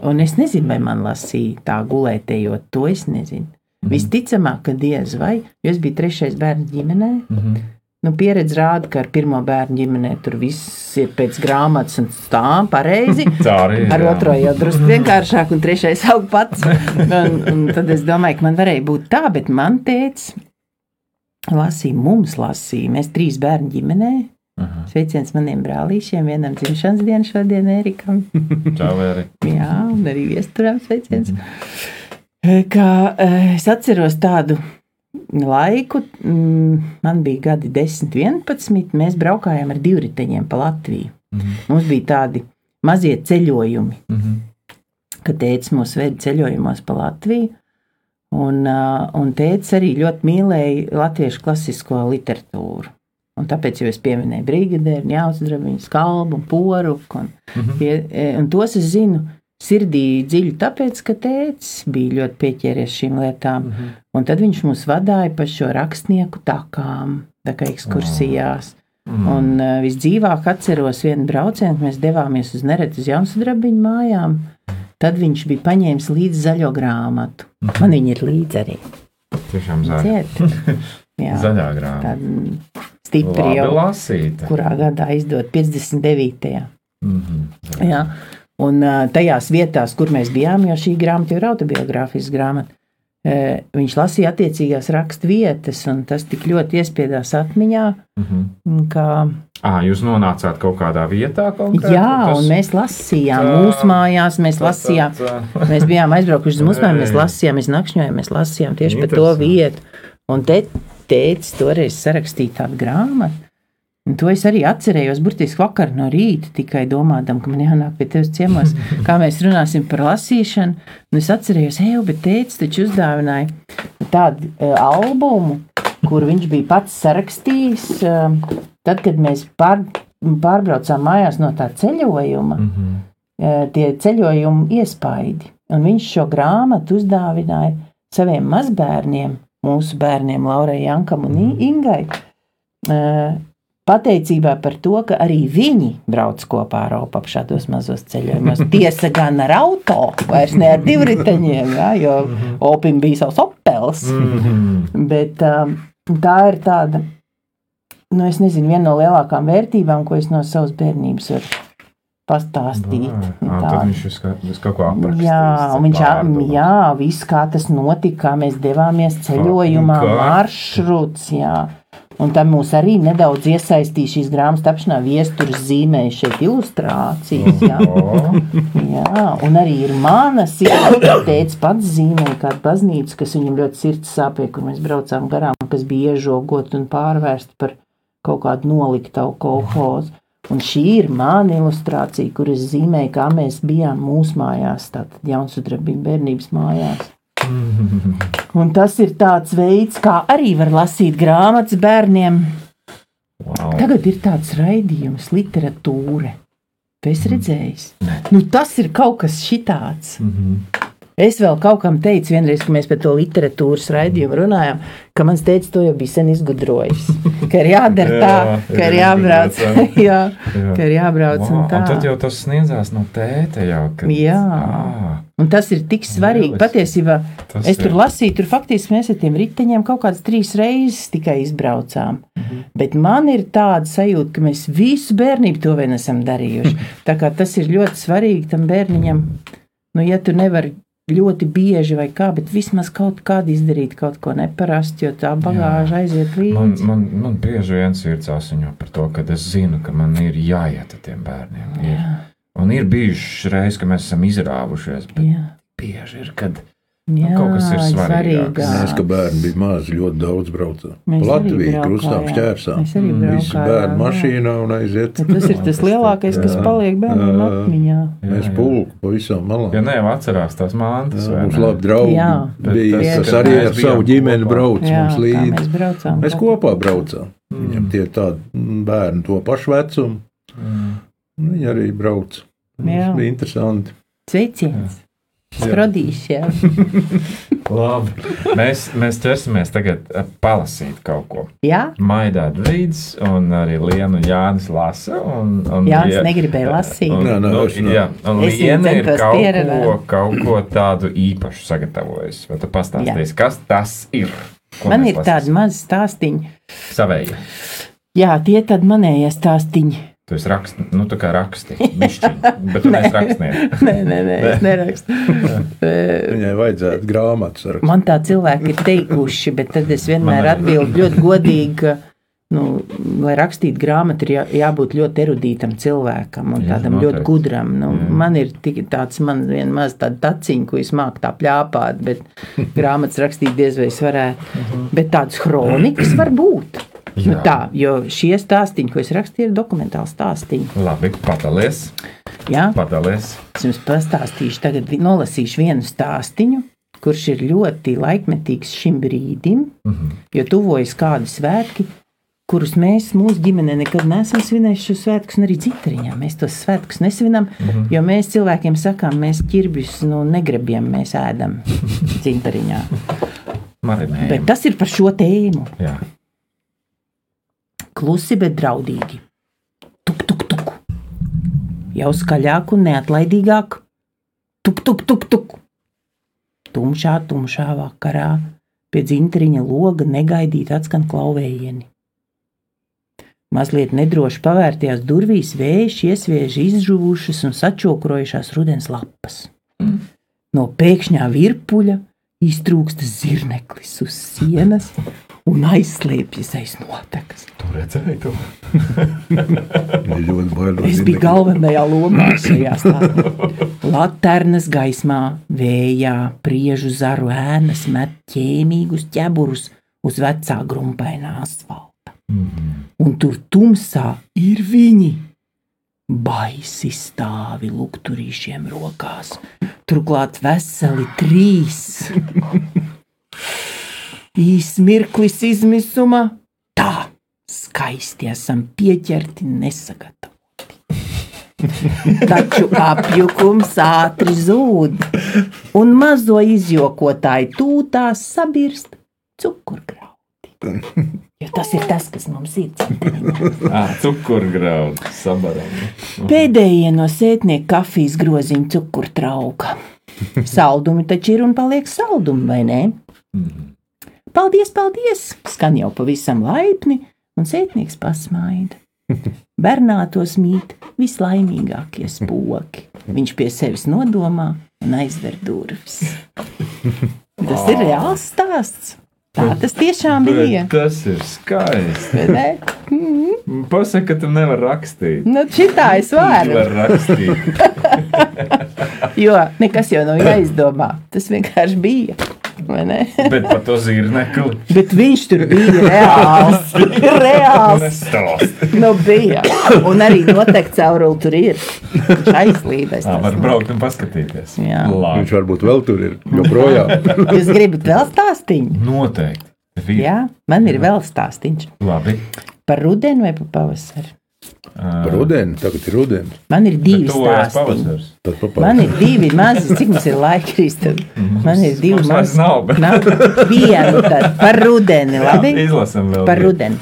A: Un es nezinu, vai man lasīja tā gulētējot, to es nezinu. Visticamāk, ka diez vai, jo es biju trešais bērns ģimenē. Nu, pieredze rāda, ka ar pirmo bērnu ģimenē tur viss ir pēc grāmatas un stāv pareizi. (laughs)
C: Cāri,
A: Ar
C: jā.
A: otro jau drusku vienkāršāk, un trešais aug pats. Un, un tad es domāju, ka man varēja būt tā, bet man teica, lasīja, mums lasīja. Mēs trīs bērnu ģimenē. Sveiciens maniem brālīšiem, vienam dzimšanas dienā šodien, Erikam. (laughs)
C: Čau, Eri.
A: Jā, un arī viesturām sveiciens. Kā eh, es atceros tādu laiku, mm, man bija gadi 10, 11. Mēs braukājām ar divriteņiem pa Latviju. Mums bija tādi mazie ceļojumi,
C: Mhm.
A: kad tēvs mūs veda ceļojumos pa Latviju. Un, un tēvs arī ļoti mīlēja latviešu klasisko literatūru. Un tāpēc jau es pieminēju brigadieri, jāuzdrabiņu, skalbu un poruku. Un, pie, e, un tos es zinu sirdī dziļi, tāpēc, ka tēvs bija ļoti pieķēries šīm lietām. Un tad viņš mūs vadīja pa šo rakstnieku takām, tā kā ekskursijās. Un uh, visdzīvāk atceros vienu braucienu, mēs devāmies uz Neretu uz Jaunsudrabiņu mājām. Tad viņš bija paņēmis līdzi zaļo grāmatu. Man viņa ir līdzi arī.
C: Tiešām zaļa. (laughs)
A: Jā,
C: Zaļā grāmata.
A: tāda stipra
C: Labi
A: jau.
C: lasīta.
A: Kurā gadā izdot 59.
C: Mhm.
A: Jā. Un tajās vietās, kur mēs bijām, jo šī grāmata ir autobiogrāfiska grāmata, viņš lasīja attiecīgās raksturvietas, un tas tik ļoti iespiedās atmiņā,
C: Mhm.
A: ka
C: À, jūs nonācāt kaut kādā vietā konkrēti?
A: jā,
C: Tas-
A: un mēs lasījām
C: tā-
A: mūsu mājās, mēs
C: tas
A: lasījām.
C: tāds, (laughs) ā,
A: Mēs bijām aizbraukuši uz musmēm, mēs
C: Ei.
A: lasījām, mēs nakšņojām, mēs lasījām tieši par to vietu. Un te teicis, toreiz sarakstīja tādu grāmatu. Un to es arī atcerējos, burtiski vakar no rīta, tikai domādam, ka man jānāk pie tevis ciemos, (laughs) kā mēs runāsim par lasīšanu. Un es atcerējos, ej, bet teicis, taču uzdāvināja tādu uh, albumu, kur viņš bija pats sarakstījis. Uh, tad, kad mēs pār, pārbraucām mājās no tā ceļojuma,
C: Mhm.
A: eh, tie ceļojuma iespaidi. Un viņš šo grāmatu uzdāvināja saviem mazbērniem, mūsu bērniem, Laurai, Jankam un I- Ingai. Eh, Pateicībā par to, ka arī viņi brauc kopā ar Eiropu šādos mazos ceļojumos. (laughs) Tiesa gan ar auto, vairs ne ar divriteņiem, ja, jo Opim bija savs opels.
C: Mhm.
A: Bet um, tā ir tāda, nu, es nezinu, viena no lielākām vērtībām, ko es no savas bērnības varu pastāstīt.
C: Ā,
A: Tā.
C: Viņš visu kaut- ko aprakstīs.
A: Jā, viņš jā, viss kā tas notika, kā mēs devāmies ceļojumā, maršruts. Jā. Un tam mūs arī nedaudz iesaistīja šīs grāmatas tapšanā, viestures zīmēja šeit ilustrācijas. Jā. Jā, un arī ir manas tēvs pats zīmēja kādu baznīcu, kas viņam ļoti sirds sāpēja, kur mēs braucām garām, kas bija iežogot un pārvērsta par kaut kādu noliktavu kolhozu. Un šī ir mana ilustrācija, kur es zīmēju, kā mēs bijām mūsu mājās, tātad Jaunsudrabība bērnības mājās. (laughs) Un tas ir tāds veids, kā arī var lasīt grāmatas bērniem.
C: wow.
A: Tagad ir tāds raidījums, literatūra. Tu esi redzējis? Nu, tas ir kaut kas šitāds.
C: Mhm.
A: Es vēl kaut kam teicu, vienreiz, kad mēs par to literatūras raidījumu runājām, ka mans teicis to jau bija sen izgudrojis. Ka ir jādara tā,
C: Jā,
A: ka ir jābrauc. (laughs) jā,
C: Jā.
A: ka ir jābrauc
C: Wow,
A: un
C: un
A: tā.
C: tad jau tas sniedzās no tēta jau. Kad,
A: Jā.
C: Ā,
A: Un tas ir tik svarīgi.
C: Lieliski.
A: Patiesībā
C: Tas
A: es tur
C: ir.
A: lasīju, tur faktiski mēs ar tiem riteņiem kaut kādas trīs reizes tikai izbraucām.
C: Mhm.
A: Bet man ir tāda sajūta, ka mēs visu bērnību to vien esam darījuši. (laughs) Tā kā tas ir ļoti svarīgi tam bērniņam. Nu, ja tu nevari ļoti bieži vai kā, bet vismaz kaut kādu izdarīt, kaut ko neparastu, jo tā bagāža aiziet
C: Man,
A: līdzi.
C: man, man bieži vien sirds asiņo par to, ka es zinu, ka man ir jāiet ar tiem bērniem. Ir.
A: Jā,
C: Un ir bijušas reizes, kad mēs esam izrāvušies, bet
A: jā.
C: bieži ir, kad
A: Jā,
C: kaut kas ir svarīgāks.
B: Mēs, ka bērni bija mazi, ļoti daudz Latvijā
A: braukājām.
B: krustām šķērsām.
A: Mēs arī
B: Visi bērni
A: jā.
B: mašīnā un aiziet.
A: Bet Tas ir tas lielākais, kas
B: Jā.
A: paliek bērnam
B: Jā.
A: atmiņā.
B: Mēs pulku pa visām malām.
C: Ja nevar atcerās tās mantas,
B: Jā,
C: vai
B: Mums labi draugi
A: Jā.
B: bija,
A: tas,
B: kas
A: ka
B: arī ar savu ģimeni
C: kopā.
B: brauc
A: Jā,
B: mums
A: tā
B: līdzi.
A: mēs braucām.
B: Mēs kopā braucām. Viņam tie tādi mm, bērni to pašu vecumu.
C: Mm.
B: Viņi arī brauc.
A: Jā.
B: Tas bija interesanti.
A: Sveiciens!
C: Jā. (laughs) Labi. Mēs, mēs ķersimies tagad eh, palasīt kaut ko.
A: Jā,
C: Maidāt līdzi, un arī Lienu un Jānis lasa. Un, un,
A: Jānis
C: ja-
A: negribēja lasīt.
C: Un,
B: Nē, nē,
C: nu,
B: ne.
C: jā, un
A: Es
C: Liena ir kaut ko,
A: pieredzēt.
C: kaut ko tādu īpašu sagatavojusi. Vai tu pastāstīsi, kas tas ir? Ko
A: man ir
C: lasīsim?
A: tādi mazi stāstīņi.
C: Savēji.
A: Jā, tie tad manējie stāstīņi.
C: Tu esi raksti, nu tā kā raksti. Bišķiņ, (laughs) bet tu neesi rakstnieks. (laughs)
A: Nē, nē, nē, es nerakstu. (laughs)
B: Viņai vajadzētu grāmatas ar
A: Man tā cilvēki ir teikuši, bet tad es vienmēr atbildu ļoti godīgi, ka, nu, lai rakstītu grāmatu, ir jā, jābūt ļoti erudītam cilvēkam un
C: Jā,
A: tādam
C: noteikti.
A: ļoti gudram. Nu,
C: Jā.
A: man ir tik tāds, man vien maz tāda taciņa, ko es māku tā pļāpāt, bet grāmatas rakstīt diez vai es varētu. Bet tādas kronikas var būt. Nu,
C: Jā.
A: tā, jo šie stāstīņi, ko es rakstīju, ir dokumentāli stāstīņi.
C: Labi, padalies.
A: Jā?
C: padalies.
A: Es jums pastāstīšu, tagad nolasīšu vienu stāstīņu, kurš ir ļoti laikmetīgs šim brīdim,
C: Mhm.
A: jo tuvojas kādi svētki, kurus mēs mūsu ģimenē nekad neesam svinējuši šo svētkus, un arī dzintariņā mēs tos svētkus nesvinam,
C: Mhm.
A: jo mēs cilvēkiem sakām, mēs ķirbjus nu, negribam, mēs ēdam. (laughs)
C: Marinējam.
A: Bet tas ir par šo tēmu.
C: Jā.
A: Klusi, bet draudīgi. Tuk, tuk, tuk. Jau skaļāk un neatlaidīgāk. Tuk, tuk, tuk, tuk. Tumšā, tumšā vakarā pie dzintriņa loga negaidīt atskan klauvējieni. Mazliet nedroši pavērties durvīs, vējš iesviež izžuvušas un sačokrojušās rudens lapas. No pēkšņā virpuļa iztrūkst zirneklis uz sienas un aizslēpjas aiz notekas.
C: Tu redzēji to? (laughs)
B: Viņa ļoti bailīgi.
A: Es biju galvenajā lomā šajā stāstā. Laternas gaismā, vējā, priežu zaru ēnas met ķēmīgus ķeburus uz vecā grumpainā asfalta.
C: Mhm.
A: Un tur tumsā ir viņi. Baisi stāvi lukturīšiem rokās, turklāt veseli trīs. (laughs) Īsts mirklis izmisuma, tā skaisti esam pieķerti nesagatavoti. (laughs) Taču apjukums ātri zūd, un mazo izjokotāju tūtās sabirst cukurgrauti. Jo tas ir tas, kas mums ir.
C: Ah, cukurgraudu sabaram.
A: Pēdējie no sētnieka kafijas groziņa cukurtrauka. (laughs) Saldumi taču ir un paliek saldumi, vai ne?
C: Mhm.
A: Paldies, paldies! Skan jau pavisam laipni, un sētnieks pasmaida. (laughs) Bernātos mīt vislaimīgākie spoki. Viņš pie sevis nodomā un aizver durvis. Tas ir reāls stāsts. Tā tas tiešām bija.
C: Bet tas ir skaisti.
A: vai ne?
C: Pasaka, ka tu nevari rakstīt.
A: Nu, šitā es varu.
C: vari rakstīt. (laughs)
A: Jo nekas jau nav jāizdomā. Tas vienkārši bija. Vai ne? (laughs)
C: Bet par to zirnekli.
A: Bet viņš tur bija reāls. (laughs) reāls. Nu, bija. Un arī noteikti cauruli tur ir. Viņš aizlīdais.
C: Tā var braukt un paskatīties.
A: Jā.
C: Labi.
B: Viņš varbūt vēl tur ir joprojām. (laughs)
A: Jūs gribat vēl stāstīņu?
C: Noteikti. Ir.
A: Jā, man ir vēl stāstīņš
C: Labi.
A: par rudeni vai par pavasari.
B: Par rudeni, tagad ir rudens.
A: Man ir divi stāsti. Man ir divi mazi, cik mums ir laika, Kristap. Man ir divi mazi.
C: nav, bet-
A: Nav vienu tad par rudeni, labi?
C: Izlasam vēl.
A: Par rudeni.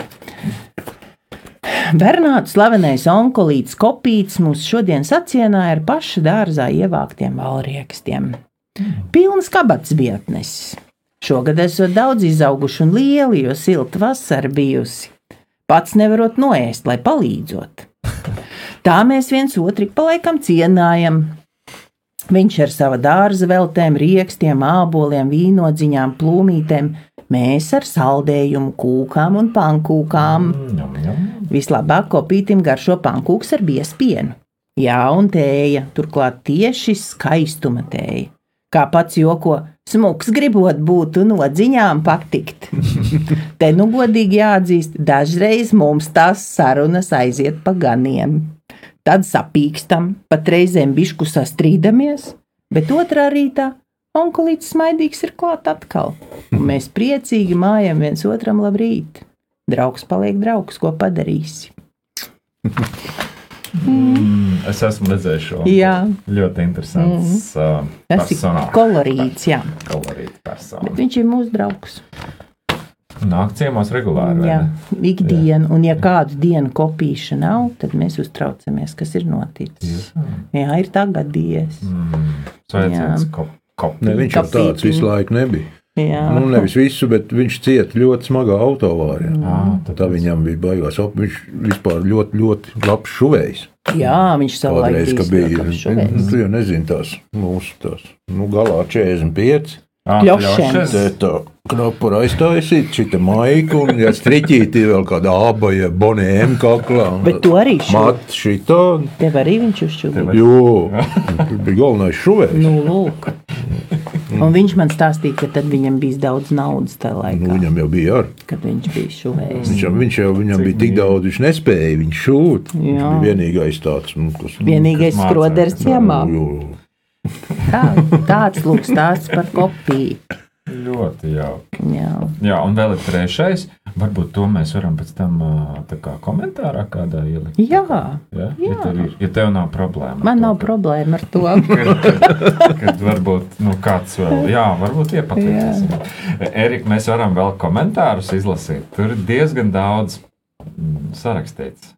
A: Bernāts slavenais onkolīts kopīts mūs šodien sacienāja ar paša dārzā ievāktiem valriekstiem. Pilns kabats vietnes. Šogad esot daudz izauguši un lieli, jo silta vasara bijusi. Pats nevarot noēst, lai palīdzot. Tā mēs viens otru pa laikam cienājam. Viņš ar savu dārza veltēm, rīkstiem, āboliem, vīnodziņām, plūmītēm, mēs ar saldējumu, kūkām un pankūkām.
C: Ņem.
A: Vislabāk kopītim garšo pankūks ar biespienu. Jā, un tēja, turklāt tieši skaistuma tēja. Kā pats joko, smuks gribot būt un odziņām patikt. (laughs) Te nu godīgi jāatzīst, dažreiz mums tās sarunas aiziet pa ganiem. Tad sapīkstam, pat reizēm bišku sastrīdamies, bet otrā rītā onkulīts smaidīgs ir klāt atkal. Un mēs priecīgi mājam viens otram labrīt. Draugs paliek draugs, ko padarīsi. (laughs)
C: Mm, Es esmu redzējis šo.
A: Jā.
C: Ļoti interesants. Mm.
A: Tas ir
C: personāžs.
A: kolorīts, jā.
C: Kolorīts
A: Bet
C: personāžs.
A: viņš ir mūsu draugs.
C: Nāk ciemos regulāri. vai
A: Jā,
C: ne?
A: ikdiena, un ja kādu dienu kopīša nav, tad mēs uztraucamies, kas ir noticis. Jā, ir tā gadījies.
C: Mm. Sveiciens
A: Jā.
C: ko- kopī.
B: Ne, viņš jau
A: Kapīti.
B: tāds visu laiku nebija.
A: Jā,
B: Nu, nevis visu, bet viņš cieta ļoti smagā autovārijā.
C: Tāpēc.
B: Tā viņam bija baigās. op- Viņš vispār ļoti, ļoti labs šuvējs.
A: jā viņš
B: Kādreiz, ka
A: bija
B: bija. Tu jau nezini tās mūsu tās. Nu, galā 45. Te tā knapu aiztaisīt, šita maika un ja striķīti vēl kāda abaja bonēm kaklā.
A: Bet tu arī šo,
B: Mat šitā.
A: tev arī viņš uzšķūdīja.
B: Jo, tur bija galvenais šuvējs.
A: Nu, lūk. Un viņš man stāstīja, ka tad viņam bija daudz naudas tajā
B: Nu,
A: laikā,
B: viņam jau bija ar.
A: kad viņš bija šuvējis.
B: Viņš, viņš jau viņam bija tik daudz, viņš nespēja viņu šūt. Viņš
A: Jā.
B: bija vienīgais tāds, nu, kas
A: Vienīgais skroders ciemā.
B: Jo,
A: Tā, tāds lūk stāsts par kopiju.
C: Ļoti jauki.
A: Jā.
C: Jā, un vēl ir trešais. Varbūt to mēs varam pēc tam kā komentārā kādā ielikt.
A: Jā,
C: Ja? Ja,
A: Jā.
C: tev ir, ja tev nav problēma.
A: man
C: to,
A: nav problēma ar to. (laughs)
C: Kad, kad varbūt nu, kāds vēl, jā, varbūt iepatīkās. Erika, mēs varam vēl komentārus izlasīt. Tur ir diezgan daudz mm, sarakstīts.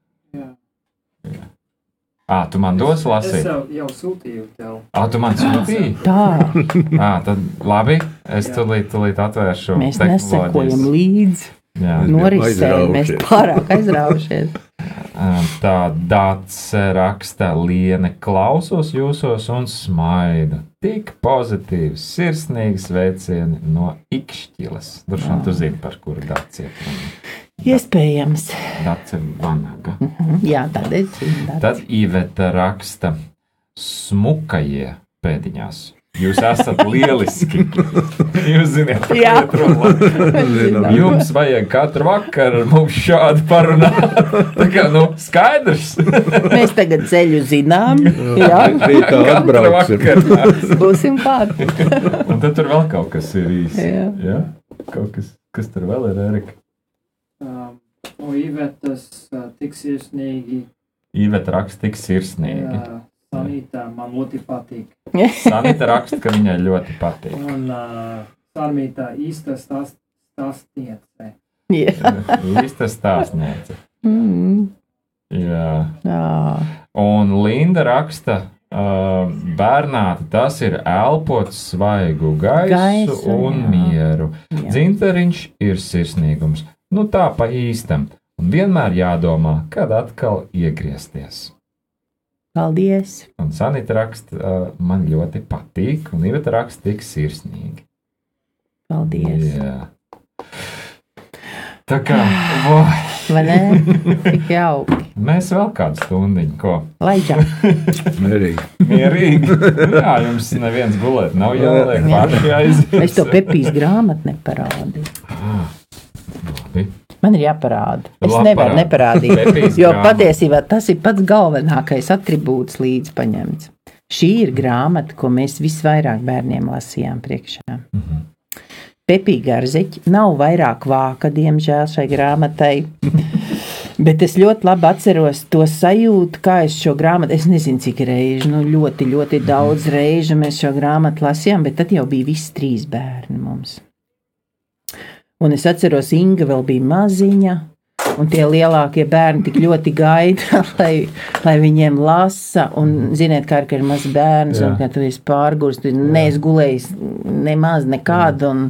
C: Ā, tu man dos
D: Es
C: lasīt.
D: jau, jau sūtīju tev.
C: Ā, tu man sūtīji.
A: Tā, (laughs)
C: Ā, tad labi, es
D: Jā.
C: tulīt, tulīt atvēršu.
A: mēs
C: tehnoloģijas.
A: nesakojam līdzi
C: Jā.
A: norisē. Mēs
B: aizraujušies.
A: pārāk aizraujušies.
C: Tā dats raksta Liene, klausos jūsos un smaidu. Tik pozitīvs, sirsnīgs veicieni no Ikšķilas. Droši vien tu zini, par kuru dats ir.
A: Iespējams.
C: Dats ir vanaga.
A: Jā, tādēļ zinu.
C: Tad Iveta raksta smukajie pēdiņās. Jūs esat lieliski. (laughs) Jūs zināt,
A: Jā.
C: kā Jums vajag katru vakaru mums šādu parunāt. Tā kā, nu, skaidrs.
A: Mēs tagad ceļu zinām. Jā, (laughs)
C: Katru
B: atbrauksim.
C: vakaru.
A: būsim klāt.
C: Un tad tur vēl kaut kas ir īsi.
A: Jā.
C: Ja? Kaut kas, kas tur vēl ir, Erika?
D: No Ivetas uh, tik sirsnīgi.
C: Iveta raksta tik sirsnīgi.
D: Jā, Sanītā man ļoti patīk. (laughs)
C: Sanita raksta, ka viņai ļoti patīk.
D: Un uh, Sarmītā īsta stāst, stāstniece.
A: Jā. (laughs)
C: Īsta stāstniece.
A: Mm.
C: Jā.
A: Jā.
C: Un Linda raksta, uh, bērnāte, tas ir elpot svaigu gaisu,
A: Gaisu,
C: gaisu un
A: jā.
C: mieru.
A: Jā.
C: Dzinteriņš ir sirsnīgums. Nu tā pa īstam. Un vienmēr jādomā, kad atkal iegriezties.
A: Paldies.
C: Un Sanita raksta, uh, man ļoti patīk, un Iveta raksta tik sirsnīgi.
A: Paldies.
C: Jā. Tā kā oh, (sighs)
A: Vai ne? Tik jauki.
C: mēs vēl kādu stundiņu, ko
A: Laižam. (laughs)
B: Mierīgi.
C: mierīgi. (laughs) Jā, jums neviens gulēt nav jāliek paši aiziet.
A: Es to Pepijas grāmatu neparādīju.
C: Labi.
A: Man ir jāparāda. Es
C: Labi,
A: nevaru
C: parādi.
A: neparādīt. Jo
C: grāmata.
A: patiesībā tas ir pats galvenākais attribūts līdz paņemts. Šī ir grāmata, ko mēs visvairāk bērniem lasījām priekšā.
C: Mhm.
A: Pepija garzeķi nav vairāk vāka, diemžēl, šai grāmatai. Bet es ļoti labi atceros to sajūtu, kā es šo grāmatu, es nezinu, cik reizi, nu, ļoti, ļoti daudz reižu mēs šo grāmatu lasījām, bet tad jau bija visi trīs bērni mums. Un es atceros, Inga vēl bija maziņa, un tie lielākie bērni tik ļoti gaida, (laughs) lai, lai viņiem lasa. Un, ziniet, kā ir, ka ir mazs bērns,
C: Jā.
A: un ka tu esi pārgurs, tu neesi gulējis nemaz nekādu. Un,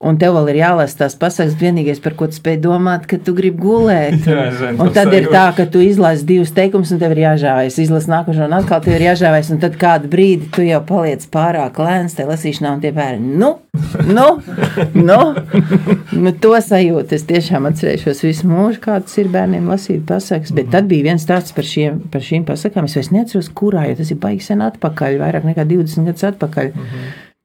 A: Un tev vēl ir jālasa tās pasakas, vienīgais, par ko tu spēj domāt, ka tu gribi gulēt. (laughs)
C: Jā, es zinu,
A: Un tad ir
C: sajūtu.
A: tā, ka tu izlasi divus teikumus, un tev ir jāžāvēs. Izlasi nākošo, un atkal tev ir jāžāvēs. Un tad kādu brīdi tu jau paliec pārāk lēns tajā lasīšanā, un tie bērni, nu, nu, nu, nu to sajūtu. Es tiešām atcerēšos visu mūžu, kāds ir bērniem lasīt pasakas. Bet tad bija viens stāsts par, šiem, par šīm pasakām. Es vairs neatceros, kurā, jo tas ir baigi sen atpakaļ, vairāk nekā 20 gadus atpakaļ.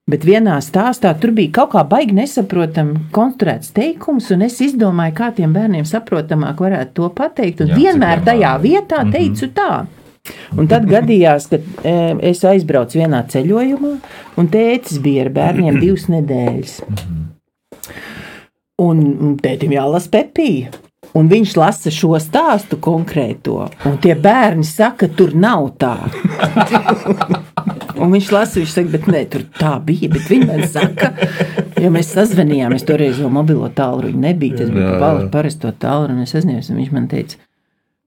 A: Bet vienā stāstā tur bija kaut kā baigi nesaprotami konstruēts teikums, un es izdomāju, kā tiem bērniem saprotamāk varētu to pateikt. Un
C: Jā,
A: vienmēr tajā vietā teicu tā. Un tad gadījās, ka e, es aizbraucu vienā ceļojumā, un tētis bija ar bērniem divas nedēļas. Un un tētim jālasa pepija. Un viņš lasa šo stāstu konkrēto, un tie bērni saka, tur nav tā. (laughs) Un viņš lasa, viņš saka, bet nē, tur tā bija. Bet viņi man saka, jo mēs sazvanījāmies, toreiz jau mobilo tālruņa nebija. Tas bija pa parasto tālruņu, es aizņēmu, un viņš man teica,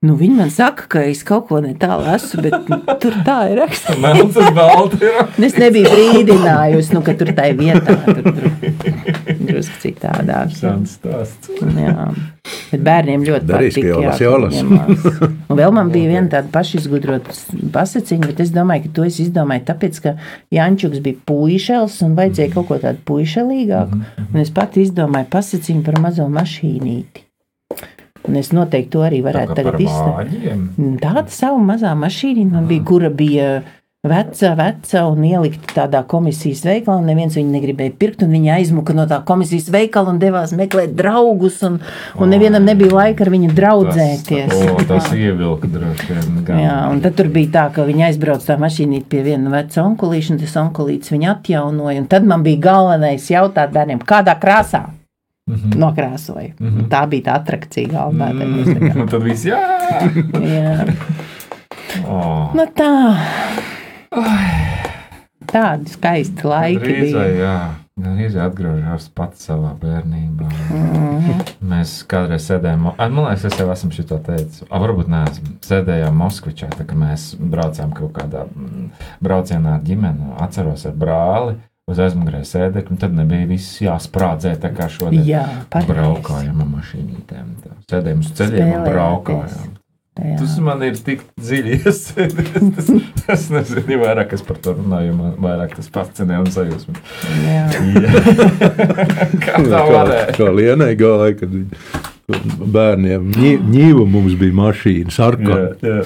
A: nu viņi man saka, ka es kaut ko ne tālu esmu, bet nu, tur tā ir rakstīts.
C: Melns uz balta ir.
A: Un Es nebiju brīdinājusi, nu, ka tur tā ir vietā, tur, tur drusku citādāk.
C: Interesants stāsts.
A: Jā, bet bērniem ļoti
B: Darīs,
A: patīk.
B: jālasa.
A: ka ņemās. Un vēl man bija viena tāda pašizgudrota pasakiņa, bet es domāju, ka to es izdomāju tāpēc, ka Jančuks bija puišels un vajadzēja kaut ko tādu puišelīgāku. Un es pati izdomāju pasakiņu par mazo mašīnīti. Un es noteikti to arī varētu
C: Tā
A: tagad
C: vāģiem.
A: Tāda sava mazā mašīna man bija, kura bija veca, veca un ielikta tādā komisijas veikalā. Neviens viņu negribēja pirkt, un viņa aizmuka no tā komisijas veikala un devās meklēt draugus. Un, un nevienam nebija laika ar viņu draudzēties.
C: Tas, o, tas ievilka droši vien.
A: Jā, un tad tur bija tā, ka viņi aizbrauca tā mašīnīt pie viena veca onkulīša, un tas onkulīts viņu atjaunoja. Un tad man bija galvenais jautāt bērniem, kādā krāsā
C: Mhm.
A: nokrāsoja. Tā bija tā atrakcija galvenā. (laughs)
C: Un tad viss, jā.
A: Jā.
C: Oh.
A: Nu tā. Tādi skaisti laiki
C: Drīzai,
A: bija.
C: jā. Īsi atgriežos pats savā bērnībā.
A: Mhm.
C: Mēs kādreiz sēdējām, man liekas, es jau esmu šo teicis. Ah, varbūt neesmu. Sēdējām Moskvičā, kā mēs braucām kaut kādā mm, braucienā ar ģimeni. Atceros ar brāli uz aizmugurēju sēdekli, un tad nebija viss jāsprādzē tā kā šodien.
A: Jā, pareizi.
C: Braukājām ar mašīnītēm. tā. Sēdējām uz ceļiem un braukājām.
A: Jā.
C: Tas man ir tik dziļi (laughs) iesēdies. Es nezinu, vairāk es par to runāju, man vairāk tas fascinē un sajūsmē.
A: Jā. (laughs)
C: Kā tā varēja?
B: Kā Lienai gāja, kad bērniem ņī- ņīva mums bija mašīna, sarkana.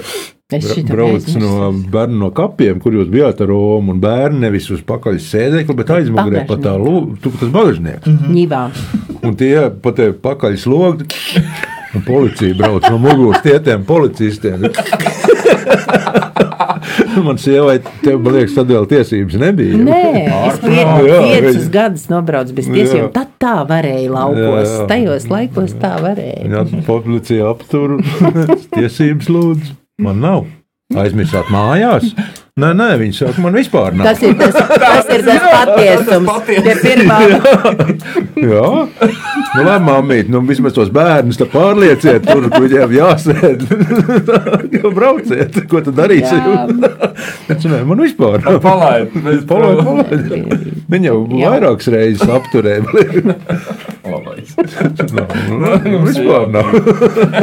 B: Brauc no bērnu no kapiem, kur jūs bijāt ar Romu, un bērni nevis uz pakaļ sēdekli, bet aizmugurē pa tā tu tas bagažnieks.
A: Ņībā.
B: Un tie pa te pakaļ slogi, un policija brauc no muguras tietiem policistiem. (laughs) Man sievai, tev, man liekas, tad vēl tiesības nebija.
A: Nē, es piecus gadus nobraucu bez tiesībām. Tad tā varēja laukos.
B: Jā, jā.
A: Tajos laikos tā varēja.
B: Jā, policija aptur. (laughs) Tiesības lūdzu. Man nav. Aizmirsāt mājās. Nē, nē, viņi saka, man vispār nav.
A: Tas ir tas, (laughs) tas, ir tas patiesums. Pie pirmā, (laughs)
B: Jā, nu, labi, mamīt, nu, vismaz tos bērnus tā pārlieciet, tur, viņiem jāsēd. (laughs) Jau brauciet, ko tad darīsi?
A: Jā.
B: Es nē, man vispār nav.
C: Palaid,
B: Palaid, palaid. Viņa jau
A: Jā.
B: vairākas reizes apturēja. Nu, vispār nav.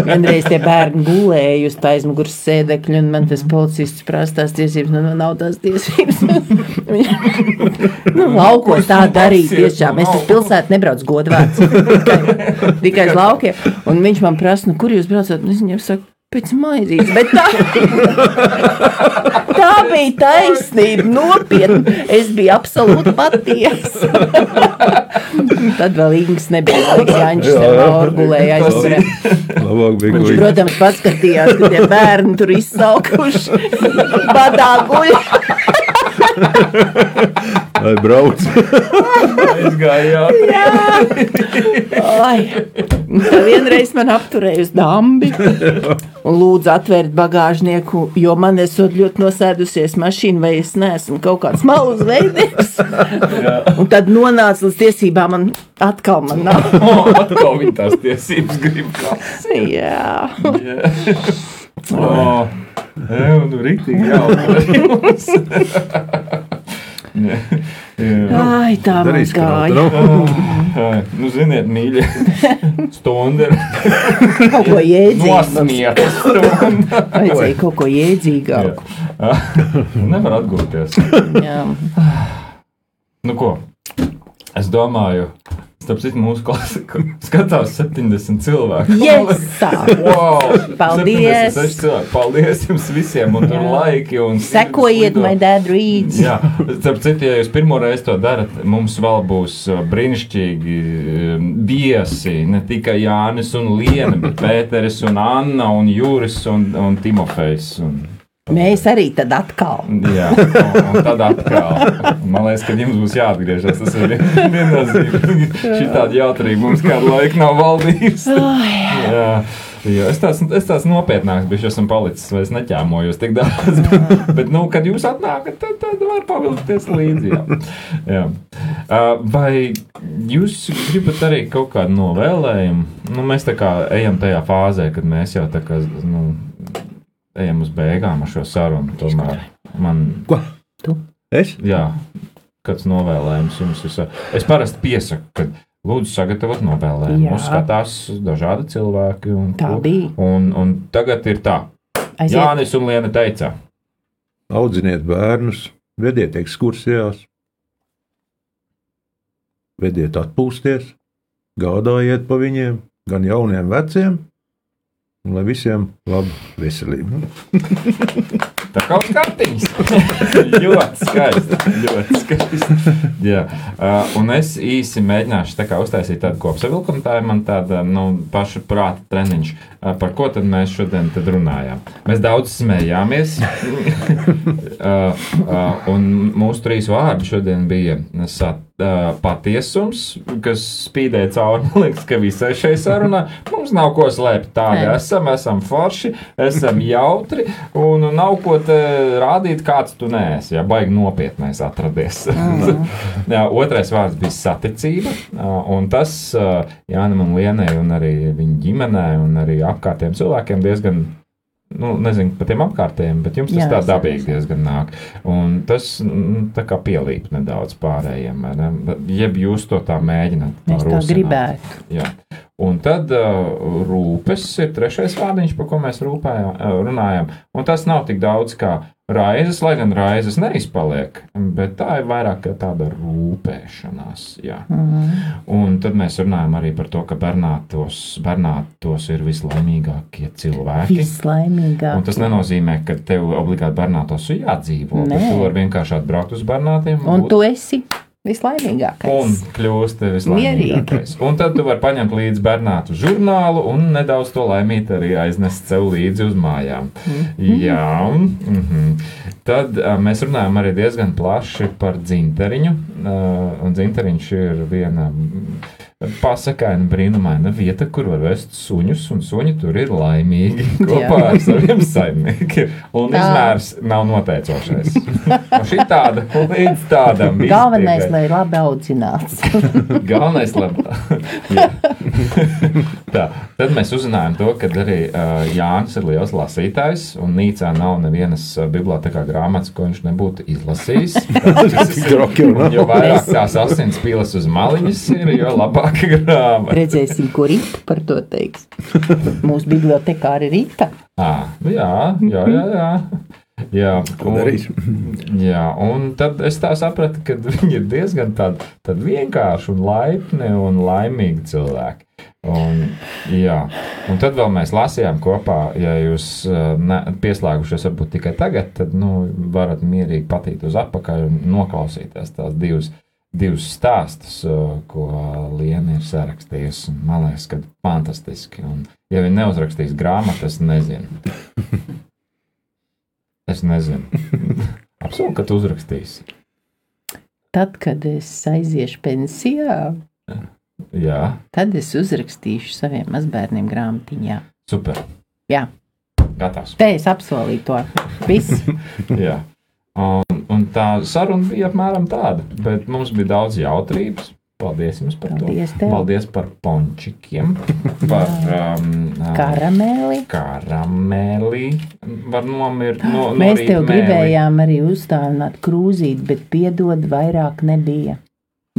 A: vienreiz tie bērni gulēja uz tā aizmugures sēdekļa, un man tas policists prasa tās tiesības. Nu, nu, nav tās tiesības. Viņš- (laughs) nu, laukos tā darīt tiešām. Es uz pilsētu nebraucu godvārds. Tikai, tikai uz laukiem. Un viņš man prasa, nu, kur jūs braucat? Un Es viņam saku, pēc maizītes. Bet tā, (laughs) tā bija taisnība, nopietni. Es biju absolūti patiesa. Tad vēl Ingūns nebija. Laiks Jānis
B: Jā, jā.
A: Orgulēja
B: ka viņš
A: protams, paskatījās, ka tie bērni tur izsaukuši badā guļ. (laughs)
B: Lai brauc.
C: Aizgāja jau.
A: Ai, vienreiz man apturēja uz dambi un lūdzu atvērt bagāžnieku, jo man esot ļoti nosēdusies mašīna, vai es neesmu kaut kāds malus veidīgs. Un tad nonāca līdz tiesībām, man atkal man nav. (laughs)
C: O, atkal viņa tās tiesības grib prasīt.
A: Jā,
C: Jā. O, jā, nu rītīgi jauns. (laughs) Jā. (laughs)
A: Ai, tā man
B: Darīs, nav
A: gāja. (laughs)
C: Nu, ziniet, mīļie, (laughs) stunda ir
A: Kaut ko
C: stunda.
A: Vajadzēja kaut ko jēdzīgāku.
C: Nevar atgūties.
A: Jā.
C: Nu, ko? Es domāju, starp citu, mūsu klase (laughs) skatās 70 cilvēku.
A: Jēsā! (laughs)
C: Wow!
A: Paldies!
C: 76 cilvēki. Paldies jums visiem! Un tur laiki un
A: Sekojiet, my dad reads.
C: Jā, starp citu, ja jūs pirmo reizi to darat, mums vēl būs uh, brīnišķīgi uh, viesi. Ne tikai Jānis un Liena, bet Pēteris un Anna un Juris un, un Timofejs. Un,
A: Mēs arī tad atkal.
C: jā, un, tad atkal. Man liekas, ka jums būs jāatgriežas. Tas ir viennozīmīgi. Šī tāda jautrība mums kādu laiku nav valdījusi. Jā. Jā, es tāds, es tāds nopietnāks biju, esmu palicis, vai es neķēmojos tik daudz. (laughs) Bet, nu, kad jūs atnākat, tad, tad var pavilkties līdzi. Jā. Jā. Vai jūs gribat arī kaut kādu novēlējumu? Nu, mēs tā kā ejam tajā fāzē, kad mēs jau tā kā nu, ejam uz beigām ar šo sarunu. Tomēr man
B: Ko?
A: Tu?
B: Es?
C: Jā, kāds novēlējums jums ir? Es parasti piesaku, ka lūdzu sagatavot novēlējumu. Mums skatās dažādi cilvēki. Un,
A: Tā bija.
C: Un, un tagad ir tā.
A: Aiziet.
C: Jānis un Liena teica,
B: Audziniet bērnus, vediet ekskursijās, vediet atpūsties, gādājiet pa viņiem, gan jauniem, veciem, un lai visiem laba veselība. (laughs)
C: tā kā uz kartiņas. (laughs) ļoti skaisti. Ļoti skaisti. Jā. Uh, un es īsi mēģināšu tā uztaisīt tādu kopsavilkumu. Tā ir man tāda nu, paša prāta treniņš. Uh, par ko tad mēs šodien tad runājām? Mēs daudz smējāmies. (laughs) uh, uh, un mūsu trīs vārdi šodien bija sat, uh, patiesums, kas spīdēja cauri. (laughs) Liekas, ka visai šai sarunai mums nav ko slēpt. Tādi
A: Nē.
C: esam, esam forši, esam (laughs) jautri un nav ko te rādīt, kāds tu neesi. Ja baigi nopietnais atradies. (laughs) Jā, otrais vārds bija saticība, un tas Jānam un Lienai un arī viņa ģimenei un arī apkārtējiem cilvēkiem diezgan. Nu, nezinu par tiem apkārtējiem, bet jums tas
A: Jā,
C: tā
A: es
C: dabīgi diezgan nāk. Un tas mm, tā kā pielīp nedaudz pārējiem. ne? Jeb jūs to tā mēģināt.
A: Mēs tā gribētu.
C: Jā. Un tad uh, rūpes ir trešais vārdiņš, par ko mēs rūpējām, uh, runājam. Un tas nav tik daudz kā raizes, lai gan raizes neizpaliek, bet tā ir vairāk kā tāda rūpēšanās. Jā. Un tad mēs runājam arī par to, ka bernātos, bernātos ir vislaimīgākie cilvēki.
A: Vislaimīgāk.
C: Un tas nenozīmē, ka tev obligāti bernātos ir jādzīvo. Tu vari vienkārši atbraukt uz bernātiem.
A: Un
C: būt-
A: tu esi vislaimīgākais.
C: Un kļūst vislaimīgākais. Un tad tu vari paņemt līdzi bērnātu žurnālu un nedaudz to laimīt arī aiznest sev līdzi uz mājām. Jā, mm -hmm. tad uh, mēs runājam arī diezgan plaši par dzinteriņu. Uh, un dzinteriņš ir viena. Pasakaina brīnumaina vieta, kur var vest suņus, un suņi tur ir laimīgi (laughs) kopā
A: Jā.
C: ar saviem saimniekiem. Un
A: Tā.
C: izmērs nav noteicošais. No šī tāda līdz tādam. (laughs)
A: Galvenais, lai labi audzināts. (laughs)
C: Galvenais, lai tā. Tad mēs uzzinājām to, ka arī uh, Jānis ir liels lasītājs, un Nīcā nav nevienas bibliotēkā grāmatas, ko viņš nebūtu izlasījis. (laughs)
B: Troki un
C: jo vairāk tās asins pīles uz maliņas ir, jo labāka grāmata.
A: Redzēsim, ko Rīta par to teiks. Mūsu bibliotekāri Rīta.
C: À, nu jā, jā, jā. jā. Jā,
B: darīs?
C: Jā, un tad es tā sapratu, ka viņi ir diezgan tādi, tādi vienkārši un laipni un laimīgi cilvēki. Un, jā, un tad vēl mēs lasījām kopā, ja jūs uh, ne, pieslēgušies varbūt tikai tagad, tad nu, varat mierīgi patīt uz atpakaļ un noklausīties tās divas, divus stāstus, uh, ko Liena ir sarakstījusi. Un Man liekas, ka fantastiski. Un, ja viņi neuzrakstīs grāmatu, es nezinu. (laughs) Es nezinu. Apsolu, ka tu uzrakstīsi.
A: Tad, kad es aiziešu pensijā,
C: Jā,
A: tad es uzrakstīšu saviem mazbērniem grāmatiņā.
C: super.
A: Jā,
C: Gatavs.
A: te es apsolīju to. Viss. (laughs)
C: Jā. Un, un tā saruna bija apmēram tāda, bet mums bija daudz jautrības. Paldies jums par
A: Paldies
C: to.
A: tev.
C: Paldies par pončikiem, par um, um,
A: Karamēli.
C: karameli. Var nomirt no,
A: Mēs
C: norīt
A: tev
C: mēli.
A: gribējām arī uzdāvināt krūzīt, bet piedod vairāk nebija.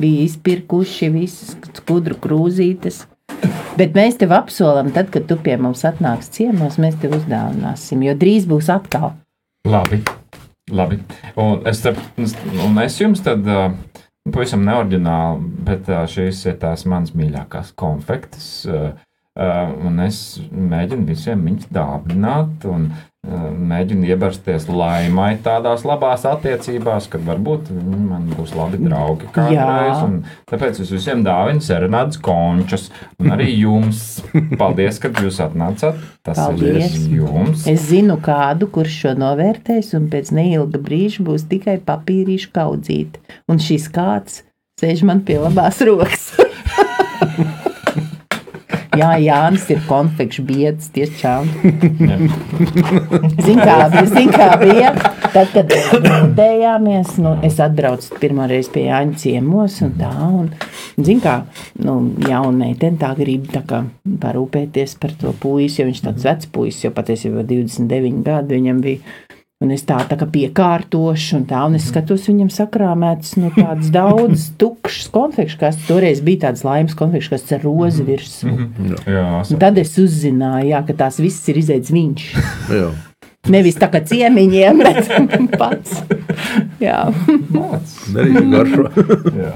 A: Bija izpirkuši visas skudru krūzītes. Bet mēs tev apsolam, tad, kad tu pie mums atnāks ciemos, mēs tev uzdāvināsim, jo drīz būs atkal.
C: Labi. Labi. Un es, te, un es jums tad pavisam neordināli, bet šīs ir tās manas mīļākās konfektes. Uh, un es mēģinu visiem viņus dāvināt un uh, mēģinu iebarsties laimai tādās labās attiecībās, kad varbūt viņi man būs labi draugi kādreiz. Tāpēc es visiem dāvinu serenādes končus. Un arī (laughs) jums. Paldies, ka jūs atnācāt. Tas
A: Paldies.
C: ir jums.
A: Es zinu kādu, kurš šo novērtēs, un pēc neilga brīža būs tikai papīrīšu kaudzīti. Un šis kāds sēž man pie labās rokas. (laughs) Jā, Jānis ir konfekts biedrs, tiešām. Zini, kā, zin, kā bija? Tad, kad mēs mūdējāmies, nu, es atbraucu pirmo reizi pie Jāņa ciemos un tā. Un, zini, kā nu, jauna meitene tā grib tā kā parūpēties par to puisi, jo viņš tāds vecs puisis, jo patiesībā 29 gadi viņam bija. Un es tā, tā kā piekārtošu, un tā, un es skatos, viņam sakrāmētas no tādas (laughs) daudzas tukšas konfekšu, kas toreiz bija tādas laimes konfekšu, kas ar rozi virsmu.
C: Jā,
A: Un tad es uzzināju, jā, ka tās viss ir izaicis viņš. (laughs)
B: Jā.
A: Nevis tā kā ciemiņiem, (laughs) bet pats. Jā.
B: Darīšu garšo.
C: Jā.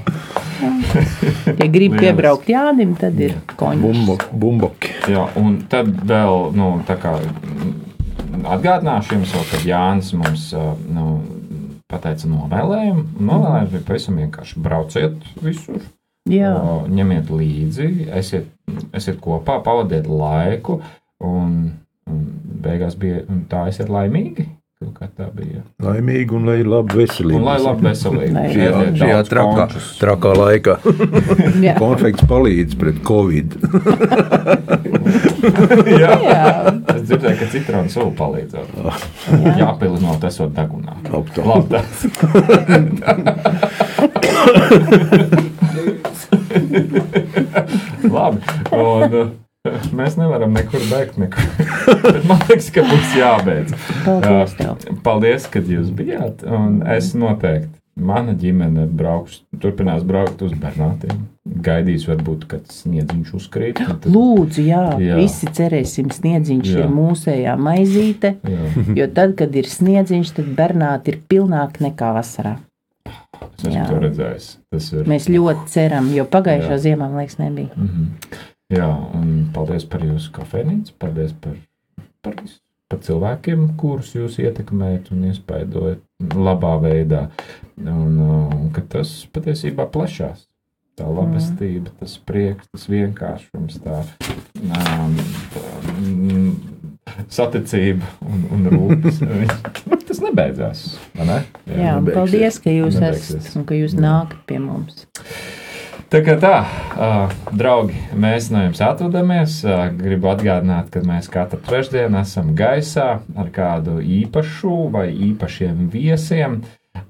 A: ja grib
C: Lieliski.
A: piebraukt Jānim, tad ir.
B: Bumbo, bumboki.
C: Jā, un tad vēl, nu, tā kā mm, atgādināšu jums, vēl, kad Jānis mums nu, pateica novēlējumu. Novēlējums bija pavisam vienkārši brauciet visur.
A: Jā,
C: Ņemiet līdzi, esiet, esiet kopā, pavadiet laiku, un, un beigās bija un tā, esiet laimīgi.
B: Laimīgi un lai ir laba veselība.
C: Un lai labi veselīgi.
A: Lai
B: Šajā, šajā trakā, trakā laikā. (laughs) Konfekts palīdz pret covid. (laughs) (laughs)
C: Jā.
A: jā.
C: Es dzirdēju, ka citronu sula palīdzētu.
A: jā.
C: Jāpilna no tesot degunā. Labi. Labi. Un, uh, mēs nevaram nekur beigt. Nekur. Bet man liekas, ka būs jābeidz.
A: Paldies tev.
C: Uh, Paldies, ka jūs bijāt. Un es noteikti. Mana ģimene brauks, turpinās braukt uz Bernātiem. Gaidīs, varbūt, kad sniedziņš uzkrīt. un tad-
A: Lūdzu, jā,
C: Jā.
A: visi cerēsim, sniedziņš
C: Jā.
A: ir mūsējā maizīte.
C: Jā,
A: Jo tad, kad ir sniedziņš, tad bernāti ir pilnāki nekā vasarā.
C: es esmu
A: Jā.
C: to redzējis. Tas ir.
A: Mēs ļoti ceram, jo pagājušā
C: Jā.
A: ziemā, man liekas, nebija.
C: Mhm. Jā, un paldies par jūsu kafejnīcu, paldies par, par, visu, par cilvēkiem, kurus jūs ietekmējat un iespaidojat labā veidā. Un, un ka tas patiesībā plešās. Tā labestība, tas prieks, tas vienkāršums, tā, tā mm, saticība un, un rūpes. (laughs) Viņš- tas nebeidzās. vai Ne?
A: Jā, un
B: nebeigsies.
A: paldies, ka jūs
C: Nebeigsies.
A: esat un ka jūs
C: Jā.
A: nākat pie mums.
C: Tā kā tā, draugi, mēs no jums atvadāmies. Gribu atgādināt, ka mēs katru trešdienu esam gaisā ar kādu īpašu vai īpašiem viesiem.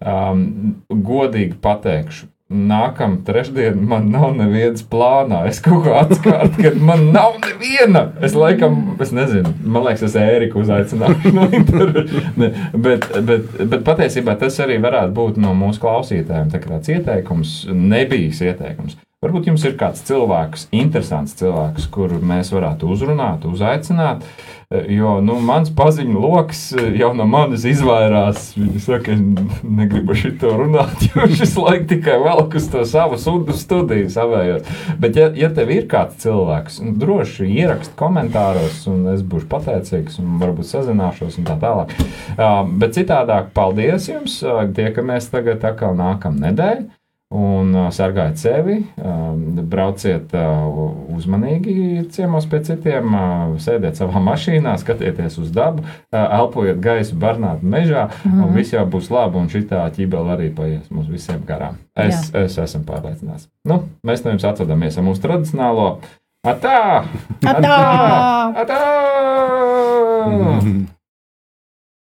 C: Um, godīgi pateikšu, nākamā trešdiena man nav nevienas plānā. Es kaut kā atskārtu, ka man nav neviena. Es laikam, es nezinu, man liekas, es Ēriku uzaicināšu no interviju. Ne, bet, bet, bet patiesībā tas arī varētu būt no mūsu klausītājiem. Tā kā tāds ieteikums, nebijis ieteikums. Varbūt jums ir kāds cilvēks, interesants cilvēks, kuru mēs varētu uzrunāt, uzaicināt. Jo nu, mans paziņu lokus jau no manis izvairās. Viņi saka, es negribu šito runāt, jo (laughs) šis laiks tikai velk uz to savu studiju savējot. Bet, ja, ja tev ir kāds cilvēks, nu, droši ierakst komentāros, un es būšu pateicīgs, un varbūt sazināšos un tā tālāk. Uh, bet citādāk, paldies jums! Uh, tiekamies tagad atkal nākamā nedēļa. Un uh, sargājiet sevi, um, brauciet uh, uzmanīgi ciemos pie citiem, uh, sēdiet savā (laughs) mašīnā, skatieties uz dabu, elpojiet gaisu barnātu mežā, mm -hmm. un viss jau būs labi, un šitā ķībela arī paies mums visiem garām. Es, Jā. es esmu pārliecināts. Nu, mēs no jums atvadamies ar mūsu tradicionālo Atā!
A: Atā! (laughs)
C: Atā! Atā! (laughs)